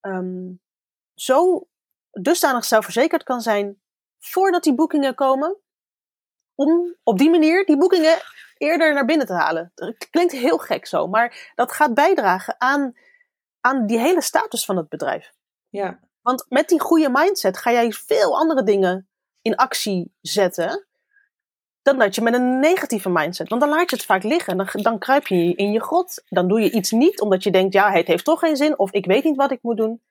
S1: um, zo dusdanig zelfverzekerd kan zijn voordat die boekingen komen, om op die manier die boekingen eerder naar binnen te halen. Dat klinkt heel gek zo, maar dat gaat bijdragen aan, aan die hele status van het bedrijf.
S2: Ja.
S1: Want met die goede mindset ga jij veel andere dingen in actie zetten dan dat je met een negatieve mindset. Want dan laat je het vaak liggen. Dan, dan kruip je in je grot. Dan doe je iets niet omdat je denkt, ja, het heeft toch geen zin. Of ik weet niet wat ik moet doen.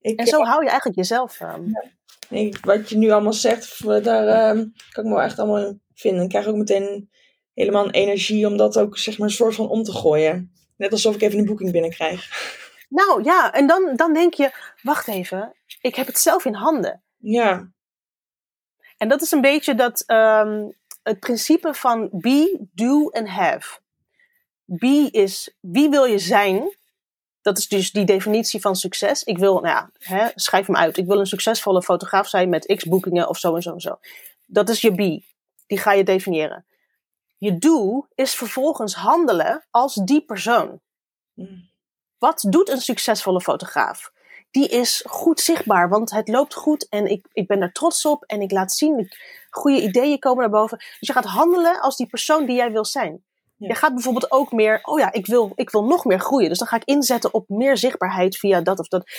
S1: Ik, en zo hou je eigenlijk jezelf. Um...
S2: Ja. Nee, wat je nu allemaal zegt, daar um, kan ik me wel echt allemaal vinden. Ik krijg ook meteen helemaal een energie om dat ook zeg maar een soort van om te gooien. Net alsof ik even een boeking binnenkrijg.
S1: Nou ja, en dan, dan denk je, wacht even, ik heb het zelf in handen.
S2: Ja.
S1: En dat is een beetje dat, um, het principe van be, do en have. Be is wie wil je zijn dat is dus die definitie van succes. Ik wil, nou ja, hè, schrijf hem uit. Ik wil een succesvolle fotograaf zijn met x boekingen of zo en zo en zo. Dat is je be. Die ga je definiëren. Je do is vervolgens handelen als die persoon.
S2: Mm.
S1: Wat doet een succesvolle fotograaf? Die is goed zichtbaar, want het loopt goed en ik, ik ben er trots op en ik laat zien, goede ideeën komen naar boven. Dus je gaat handelen als die persoon die jij wil zijn. Ja. Je gaat bijvoorbeeld ook meer, oh ja, ik wil, ik wil nog meer groeien. Dus dan ga ik inzetten op meer zichtbaarheid via dat of dat.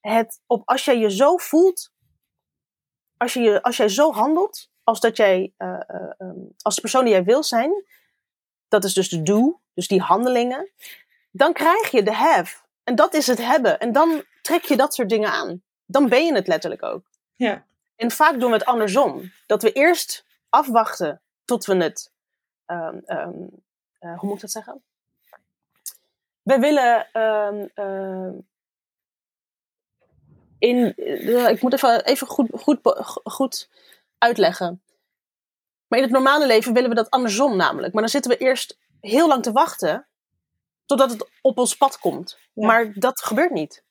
S1: Het, op, als jij je zo voelt, als, je, als jij zo handelt, als dat jij, uh, uh, um, als de persoon die jij wil zijn, dat is dus de do, dus die handelingen, dan krijg je de have. En dat is het hebben. En dan trek je dat soort dingen aan. Dan ben je het letterlijk ook.
S2: Ja.
S1: En vaak doen we het andersom. Dat we eerst afwachten tot we het um, um, uh, hoe moet ik dat zeggen? We willen um, in, uh, ik moet even, even goed, goed, goed uitleggen. Maar in het normale leven willen we dat andersom namelijk. Maar dan zitten we eerst heel lang te wachten totdat het op ons pad komt. Ja. Maar dat gebeurt niet.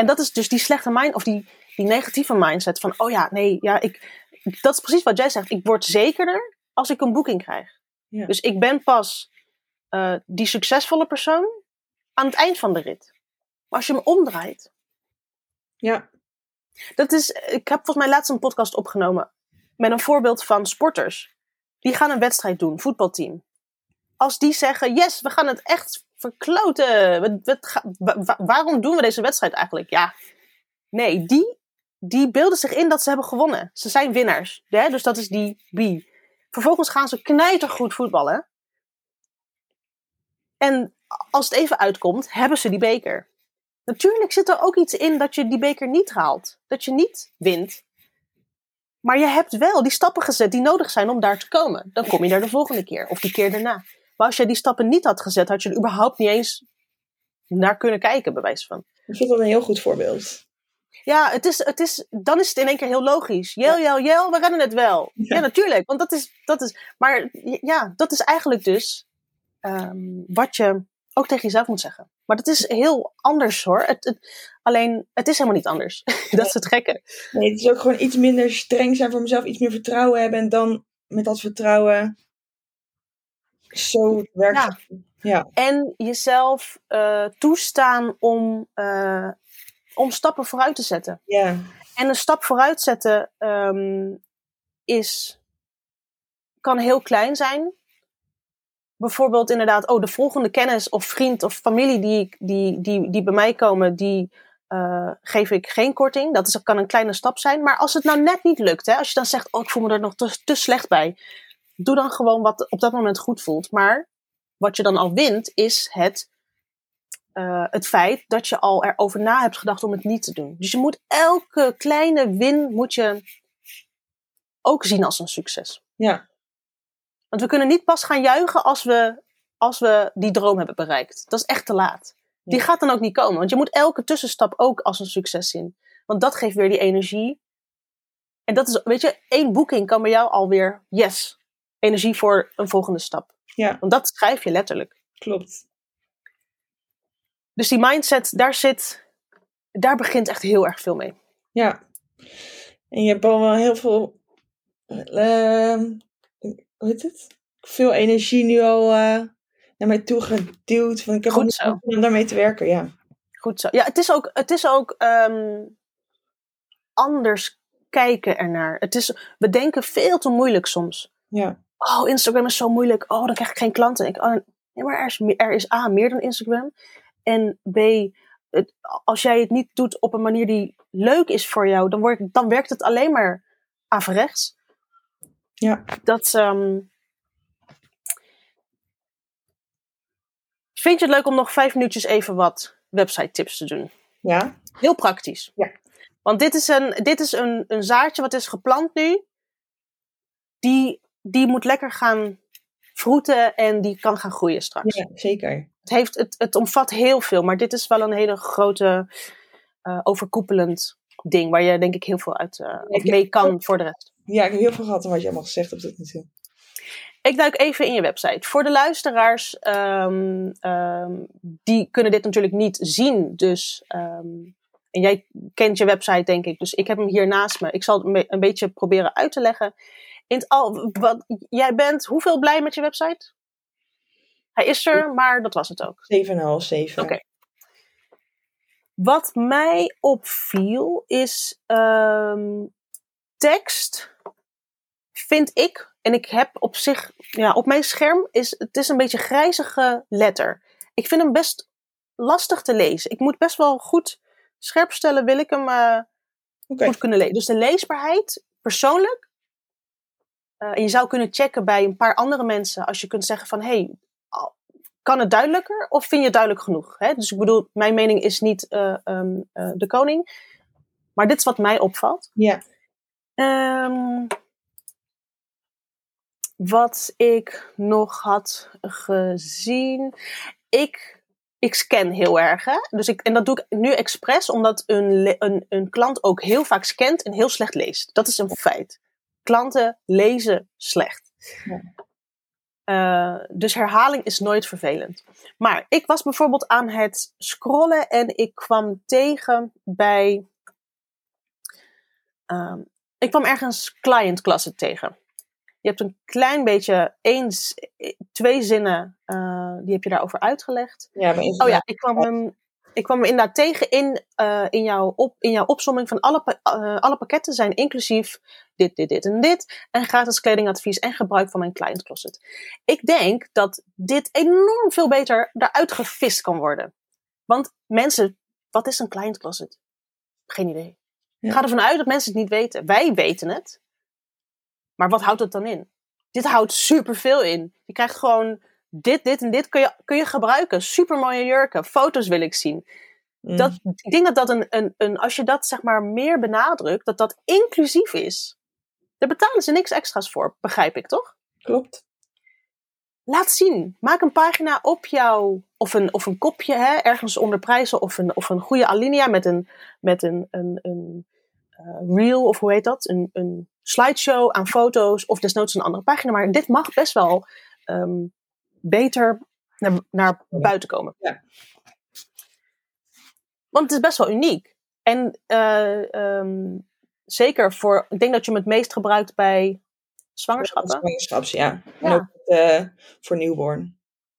S1: En dat is dus die slechte mind, of die, die negatieve mindset van, oh ja, nee, ja, ik, dat is precies wat jij zegt. Ik word zekerder als ik een boeking krijg.
S2: Ja.
S1: Dus ik ben pas uh, die succesvolle persoon aan het eind van de rit. Maar als je hem omdraait.
S2: Ja.
S1: Dat is, ik heb volgens mij laatst een podcast opgenomen met een voorbeeld van sporters. Die gaan een wedstrijd doen, voetbalteam. Als die zeggen, yes, we gaan het echt verkloten. We, we, waarom doen we deze wedstrijd eigenlijk? Ja, nee, die, die beelden zich in dat ze hebben gewonnen. Ze zijn winnaars. Hè? Dus dat is die B. Vervolgens gaan ze knijtergoed voetballen. En als het even uitkomt, hebben ze die beker. Natuurlijk zit er ook iets in dat je die beker niet haalt. Dat je niet wint. Maar je hebt wel die stappen gezet die nodig zijn om daar te komen. Dan kom je daar de volgende keer of die keer daarna. Maar als je die stappen niet had gezet, had je er überhaupt niet eens naar kunnen kijken, bij wijze van.
S2: Ik vind dat een heel goed voorbeeld.
S1: Ja, het is, het is, dan is het in één keer heel logisch. Jel, jel, jel, we rennen het wel. Ja, ja natuurlijk. Want dat is, dat is, maar ja, dat is eigenlijk dus um, wat je ook tegen jezelf moet zeggen. Maar dat is heel anders hoor. Het, het, alleen, het is helemaal niet anders. dat is het gekke.
S2: Nee, het is ook gewoon iets minder streng zijn voor mezelf. Iets meer vertrouwen hebben. En dan met dat vertrouwen zo werkt
S1: Ja.
S2: Ja.
S1: En jezelf eh, toestaan om, eh, om stappen vooruit te zetten.
S2: Ja.
S1: En een stap vooruit zetten ehm, is, kan heel klein zijn. Bijvoorbeeld inderdaad, oh, de volgende kennis of vriend of familie die, die, die, die bij mij komen, die eh, geef ik geen korting. Dat is, kan een kleine stap zijn. Maar als het nou net niet lukt, hè, als je dan zegt, oh, ik voel me er nog te, te slecht bij. Doe dan gewoon wat op dat moment goed voelt. Maar wat je dan al wint, is het, eh, het feit dat je al erover na hebt gedacht om het niet te doen. Dus je moet elke kleine win moet je ook zien als een succes.
S2: Ja.
S1: Want we kunnen niet pas gaan juichen als we, als we die droom hebben bereikt. Dat is echt te laat. Die
S2: Ja.
S1: gaat dan ook niet komen. Want je moet elke tussenstap ook als een succes zien. Want dat geeft weer die energie. En dat is, weet je, één boeking kan bij jou alweer, yes, energie voor een volgende stap.
S2: Ja.
S1: Want dat schrijf je letterlijk.
S2: Klopt.
S1: Dus die mindset, daar zit, daar begint echt heel erg veel mee.
S2: Ja. En je hebt al wel heel veel. ehm, hoe heet het? Veel energie nu al eh, naar mij toe geduwd. Van ik heb
S1: Goed zo.
S2: om daarmee te werken, ja.
S1: Goed zo. Ja, het is ook, het is ook ehm, anders kijken ernaar. Het is, we denken veel te moeilijk soms.
S2: Ja.
S1: Oh, Instagram is zo moeilijk. Oh, dan krijg ik geen klanten. Ik, oh, nee, maar er is, er is A, meer dan Instagram. En B, het, als jij het niet doet op een manier die leuk is voor jou, dan, wordt, dan werkt het alleen maar averechts.
S2: Ja.
S1: Dat, ehm, Vind je het leuk om nog vijf minuutjes even wat website tips te doen?
S2: Ja.
S1: Heel praktisch.
S2: Ja.
S1: Want dit is, een, dit is een, een zaadje wat is geplant nu. Die, die moet lekker gaan vroeten en die kan gaan groeien straks.
S2: ja, zeker.
S1: Het, heeft, het, het omvat heel veel, maar dit is wel een hele grote eh, overkoepelend ding. Waar je denk ik heel veel uit
S2: heb-
S1: mee kan voor de rest.
S2: Ja, ik heb heel veel gehad aan wat je allemaal gezegd hebt tot nu toe.
S1: Ik duik even in je website. Voor de luisteraars, ehm, ehm, die kunnen dit natuurlijk niet zien. Dus, ehm, en jij kent je website, denk ik. Dus ik heb hem hier naast me. Ik zal het een beetje proberen uit te leggen. In het al, wat, jij bent hoeveel blij met je website? Hij is er, maar dat was het ook.
S2: 7,5, 7.
S1: Oké. Wat mij opviel is ehm, tekst, vind ik, en ik heb op zich, ja, op mijn scherm is het is een beetje grijzige letter. Ik vind hem best lastig te lezen. Ik moet best wel goed scherp stellen, wil ik hem eh, goed kunnen lezen. Dus de leesbaarheid, persoonlijk. Eh, en je zou kunnen checken bij een paar andere mensen als je kunt zeggen van, hey, al- kan het duidelijker of vind je het duidelijk genoeg? Hè? Dus ik bedoel, mijn mening is niet eh, ehm, eh, de koning, maar dit is wat mij opvalt.
S2: Ja.
S1: Ehm, wat ik nog had gezien. Ik, ik scan heel erg. Hè? Dus ik, en dat doe ik nu expres, omdat een, een, een klant ook heel vaak scant en heel slecht leest. Dat is een feit. Klanten lezen slecht.
S2: Ja.
S1: Eh, dus herhaling is nooit vervelend. Maar ik was bijvoorbeeld aan het scrollen en ik kwam tegen bij. ehm, ik kwam ergens clientklasse tegen. Je hebt een klein beetje, één, z- twee zinnen, eh, die heb je daarover uitgelegd.
S2: Ja, maar
S1: Oh ja, ik kwam hem, ik kwam hem inderdaad tegen in, eh, in, jouw op, in jouw opsomming van alle, eh, alle pakketten zijn inclusief dit, dit, dit en dit. En gratis kledingadvies en gebruik van mijn client closet. Ik denk dat dit enorm veel beter eruit gevist kan worden. Want mensen, wat is een client closet? Geen idee.
S2: Ja.
S1: Ik ga ervan uit dat mensen het niet weten. Wij weten het. Maar wat houdt het dan in? Dit houdt superveel in. Je krijgt gewoon dit, dit en dit kun je, kun je gebruiken. Super mooie jurken. Foto's wil ik zien.
S2: Mm.
S1: Dat, ik denk dat dat een, een, een, als je dat zeg maar meer benadrukt, dat dat inclusief is. Daar betalen ze niks extra's voor, begrijp ik toch?
S2: Klopt.
S1: Laat zien. Maak een pagina op jouw, of een, of een kopje, hè, ergens onder prijzen, of een, of een goede alinea met een, met een, een, een eh, reel, of hoe heet dat? Een, een slideshow aan foto's, of desnoods een andere pagina. Maar dit mag best wel ehm, beter naar, naar buiten komen.
S2: Ja.
S1: Want het is best wel uniek. En uh, um, zeker voor, ik denk dat je hem het meest gebruikt bij zwangerschappen.
S2: Zwangerschaps, ja. ja. En ook uh, voor newborn.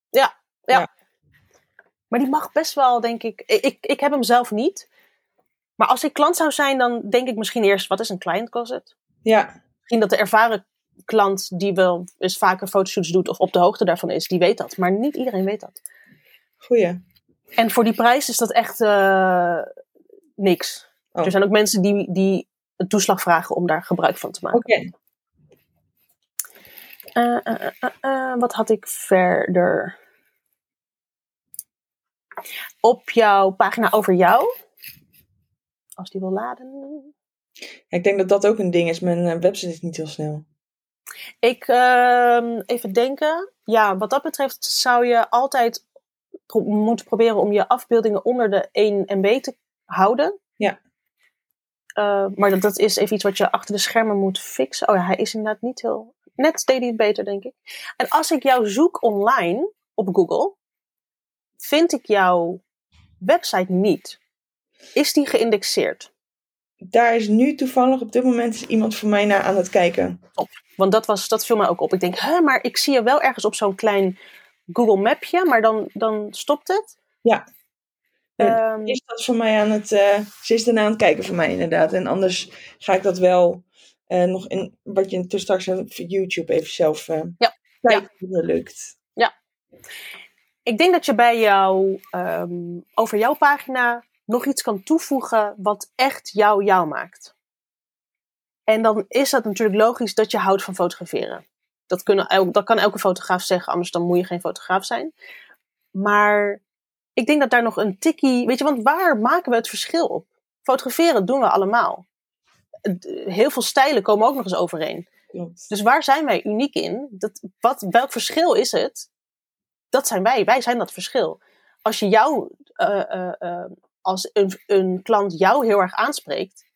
S1: Ja, ja, ja. Maar die mag best wel, denk ik. Ik, ik heb hem zelf niet. Maar als ik klant zou zijn, dan denk ik misschien eerst: wat is een client closet?
S2: Ja.
S1: Misschien dat de ervaren klant die wel eens vaker fotoshoots doet of op de hoogte daarvan is, die weet dat. Maar niet iedereen weet dat.
S2: Goeie.
S1: En voor die prijs is dat echt uh, niks. Oh. Er zijn ook mensen die, die een toeslag vragen om daar gebruik van te maken.
S2: Oké. Okay.
S1: Uh, uh, wat had ik verder? Op jouw pagina over jou. Als die wil laden.
S2: Ja, ik denk dat dat ook een ding is. Mijn website is niet heel snel.
S1: Ik, uh, even denken. Ja, wat dat betreft zou je altijd pro moeten proberen om je afbeeldingen onder de 1 MB te houden.
S2: Ja.
S1: Uh, maar dat, dat is even iets wat je achter de schermen moet fixen. Oh ja, hij is inderdaad niet heel... Net deed hij het beter, denk ik. En als ik jou zoek online op Google, vind ik jouw website niet. Is die geïndexeerd?
S2: Daar is nu toevallig op dit moment iemand voor mij naar aan het kijken.
S1: Top. Want dat, was, dat viel mij ook op. Ik denk, hè, maar ik zie je wel ergens op zo'n klein Google Mapje, maar dan, dan stopt het.
S2: Ja. Um, is dat voor mij aan het, uh, ze is daarna aan het kijken voor mij inderdaad. En anders ga ik dat wel uh, nog in, wat je dus straks voor YouTube even zelf uh,
S1: ja.
S2: kijken ja. hoe lukt.
S1: Ja. Ik denk dat je bij jou, um, over jouw pagina nog iets kan toevoegen wat echt jou jou maakt. En dan is dat natuurlijk logisch dat je houdt van fotograferen. Dat, kunnen, dat kan elke fotograaf zeggen, anders dan moet je geen fotograaf zijn. Maar ik denk dat daar nog een tikkie. Weet je, want waar maken we het verschil op? Fotograferen doen we allemaal. Heel veel stijlen komen ook nog eens overeen. Dus waar zijn wij uniek in? Dat, wat, welk verschil is het? Dat zijn wij. Wij zijn dat verschil. Als je jou, uh, uh, uh, als een, een klant jou heel erg aanspreekt,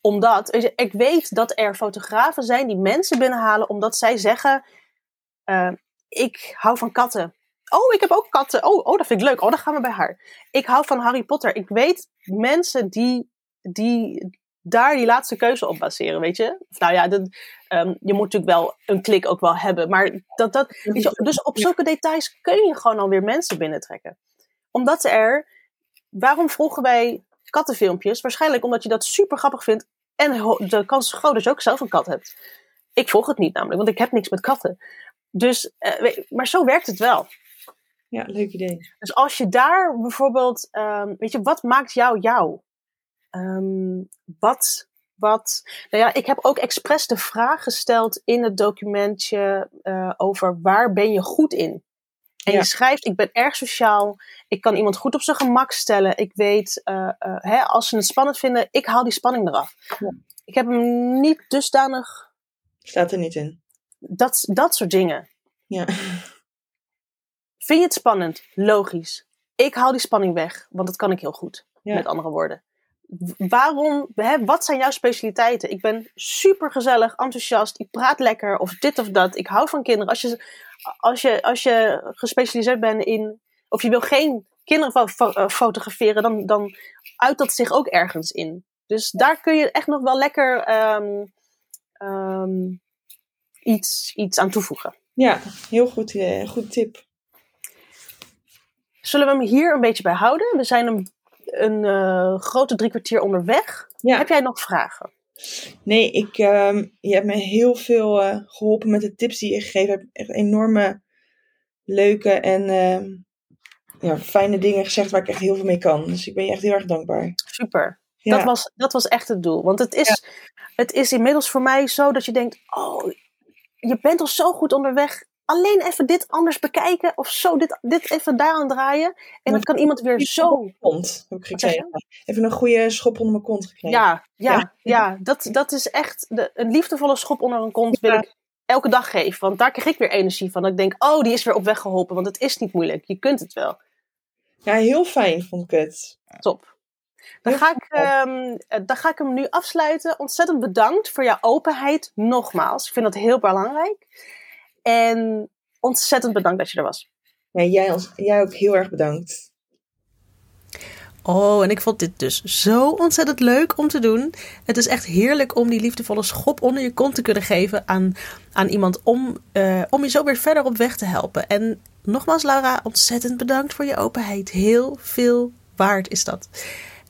S1: omdat, ik weet dat er fotografen zijn die mensen binnenhalen omdat zij zeggen, uh, ik hou van katten. Oh, ik heb ook katten. Oh, oh, dat vind ik leuk. Oh, dan gaan we bij haar. Ik hou van Harry Potter. Ik weet mensen die, die daar die laatste keuze op baseren, weet je? Nou ja, dat, um, je moet natuurlijk wel een klik ook wel hebben. Maar dat, dat, je, dus op zulke details kun je gewoon alweer mensen binnentrekken. Omdat er, waarom volgen wij kattenfilmpjes? Waarschijnlijk omdat je dat super grappig vindt en de kans is groot dat je ook zelf een kat hebt. Ik volg het niet namelijk, want ik heb niks met katten. Dus, uh, maar zo werkt het wel.
S2: Ja, leuk idee.
S1: Dus als je daar bijvoorbeeld, um, weet je, wat maakt jou jou? Um, wat, wat, nou ja, ik heb ook expres de vraag gesteld in het documentje uh, over waar ben je goed in? En je schrijft, ik ben erg sociaal, ik kan iemand goed op zijn gemak stellen. Ik weet, uh, uh, hè, als ze het spannend vinden, ik haal die spanning eraf. Ik heb hem niet dusdanig...
S2: Staat er niet in.
S1: Dat, dat soort dingen.
S2: Ja.
S1: Vind je het spannend? Logisch. Ik haal die spanning weg, want dat kan ik heel goed. Ja. Met andere woorden. Waarom, hè, wat zijn jouw specialiteiten? Ik ben super gezellig, enthousiast, ik praat lekker of dit of dat. Ik hou van kinderen. Als je, als je, als je gespecialiseerd bent in, of je wil geen kinderen fo fotograferen, dan, dan uit dat zich ook ergens in. Dus daar kun je echt nog wel lekker um, um, iets, iets aan toevoegen.
S2: Ja, heel goed, uh, goed tip.
S1: Zullen we hem hier een beetje bij houden? We zijn een, een uh, grote drie kwartier onderweg. Ja. Heb jij nog vragen?
S2: Nee, ik, uh, je hebt me heel veel uh, geholpen met de tips die je gegeven hebt. Echt enorme leuke en uh, ja, fijne dingen gezegd waar ik echt heel veel mee kan. Dus ik ben je echt heel erg dankbaar.
S1: Super. Ja. Dat, was, dat was echt het doel. Want het is, ja. het is inmiddels voor mij zo dat je denkt: oh, je bent al zo goed onderweg. Alleen even dit anders bekijken of zo, dit, dit even daar aan draaien. En dan kan iemand weer zo.
S2: Kont heb ik gekregen. Even een goede schop onder mijn kont gekregen.
S1: Ja, ja, ja. ja dat, dat is echt de, een liefdevolle schop onder een kont wil ik elke dag geven. Want daar krijg ik weer energie van. Dat ik denk, oh, die is weer op weg geholpen. Want het is niet moeilijk. Je kunt het wel.
S2: Ja, heel fijn vond ik het.
S1: Top. Dan ga, ik, um, dan ga ik hem nu afsluiten. Ontzettend bedankt voor jouw openheid. Nogmaals, ik vind dat heel belangrijk. En ontzettend bedankt dat je er was.
S2: Ja, jij, jij ook heel erg bedankt.
S1: Oh, en ik vond dit dus zo ontzettend leuk om te doen. Het is echt heerlijk om die liefdevolle schop onder je kont te kunnen geven aan, aan iemand om, uh, om je zo weer verder op weg te helpen. En nogmaals, Laura, ontzettend bedankt voor je openheid. Heel veel waard is dat.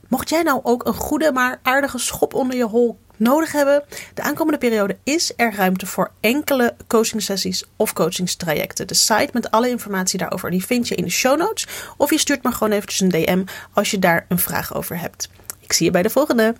S1: Mocht jij nou ook een goede, maar aardige schop onder je hol nodig hebben, de aankomende periode is er ruimte voor enkele coachingsessies of coachingstrajecten. De site met alle informatie daarover die vind je in de show notes. Of je stuurt me gewoon eventjes een DM als je daar een vraag over hebt. Ik zie je bij de volgende.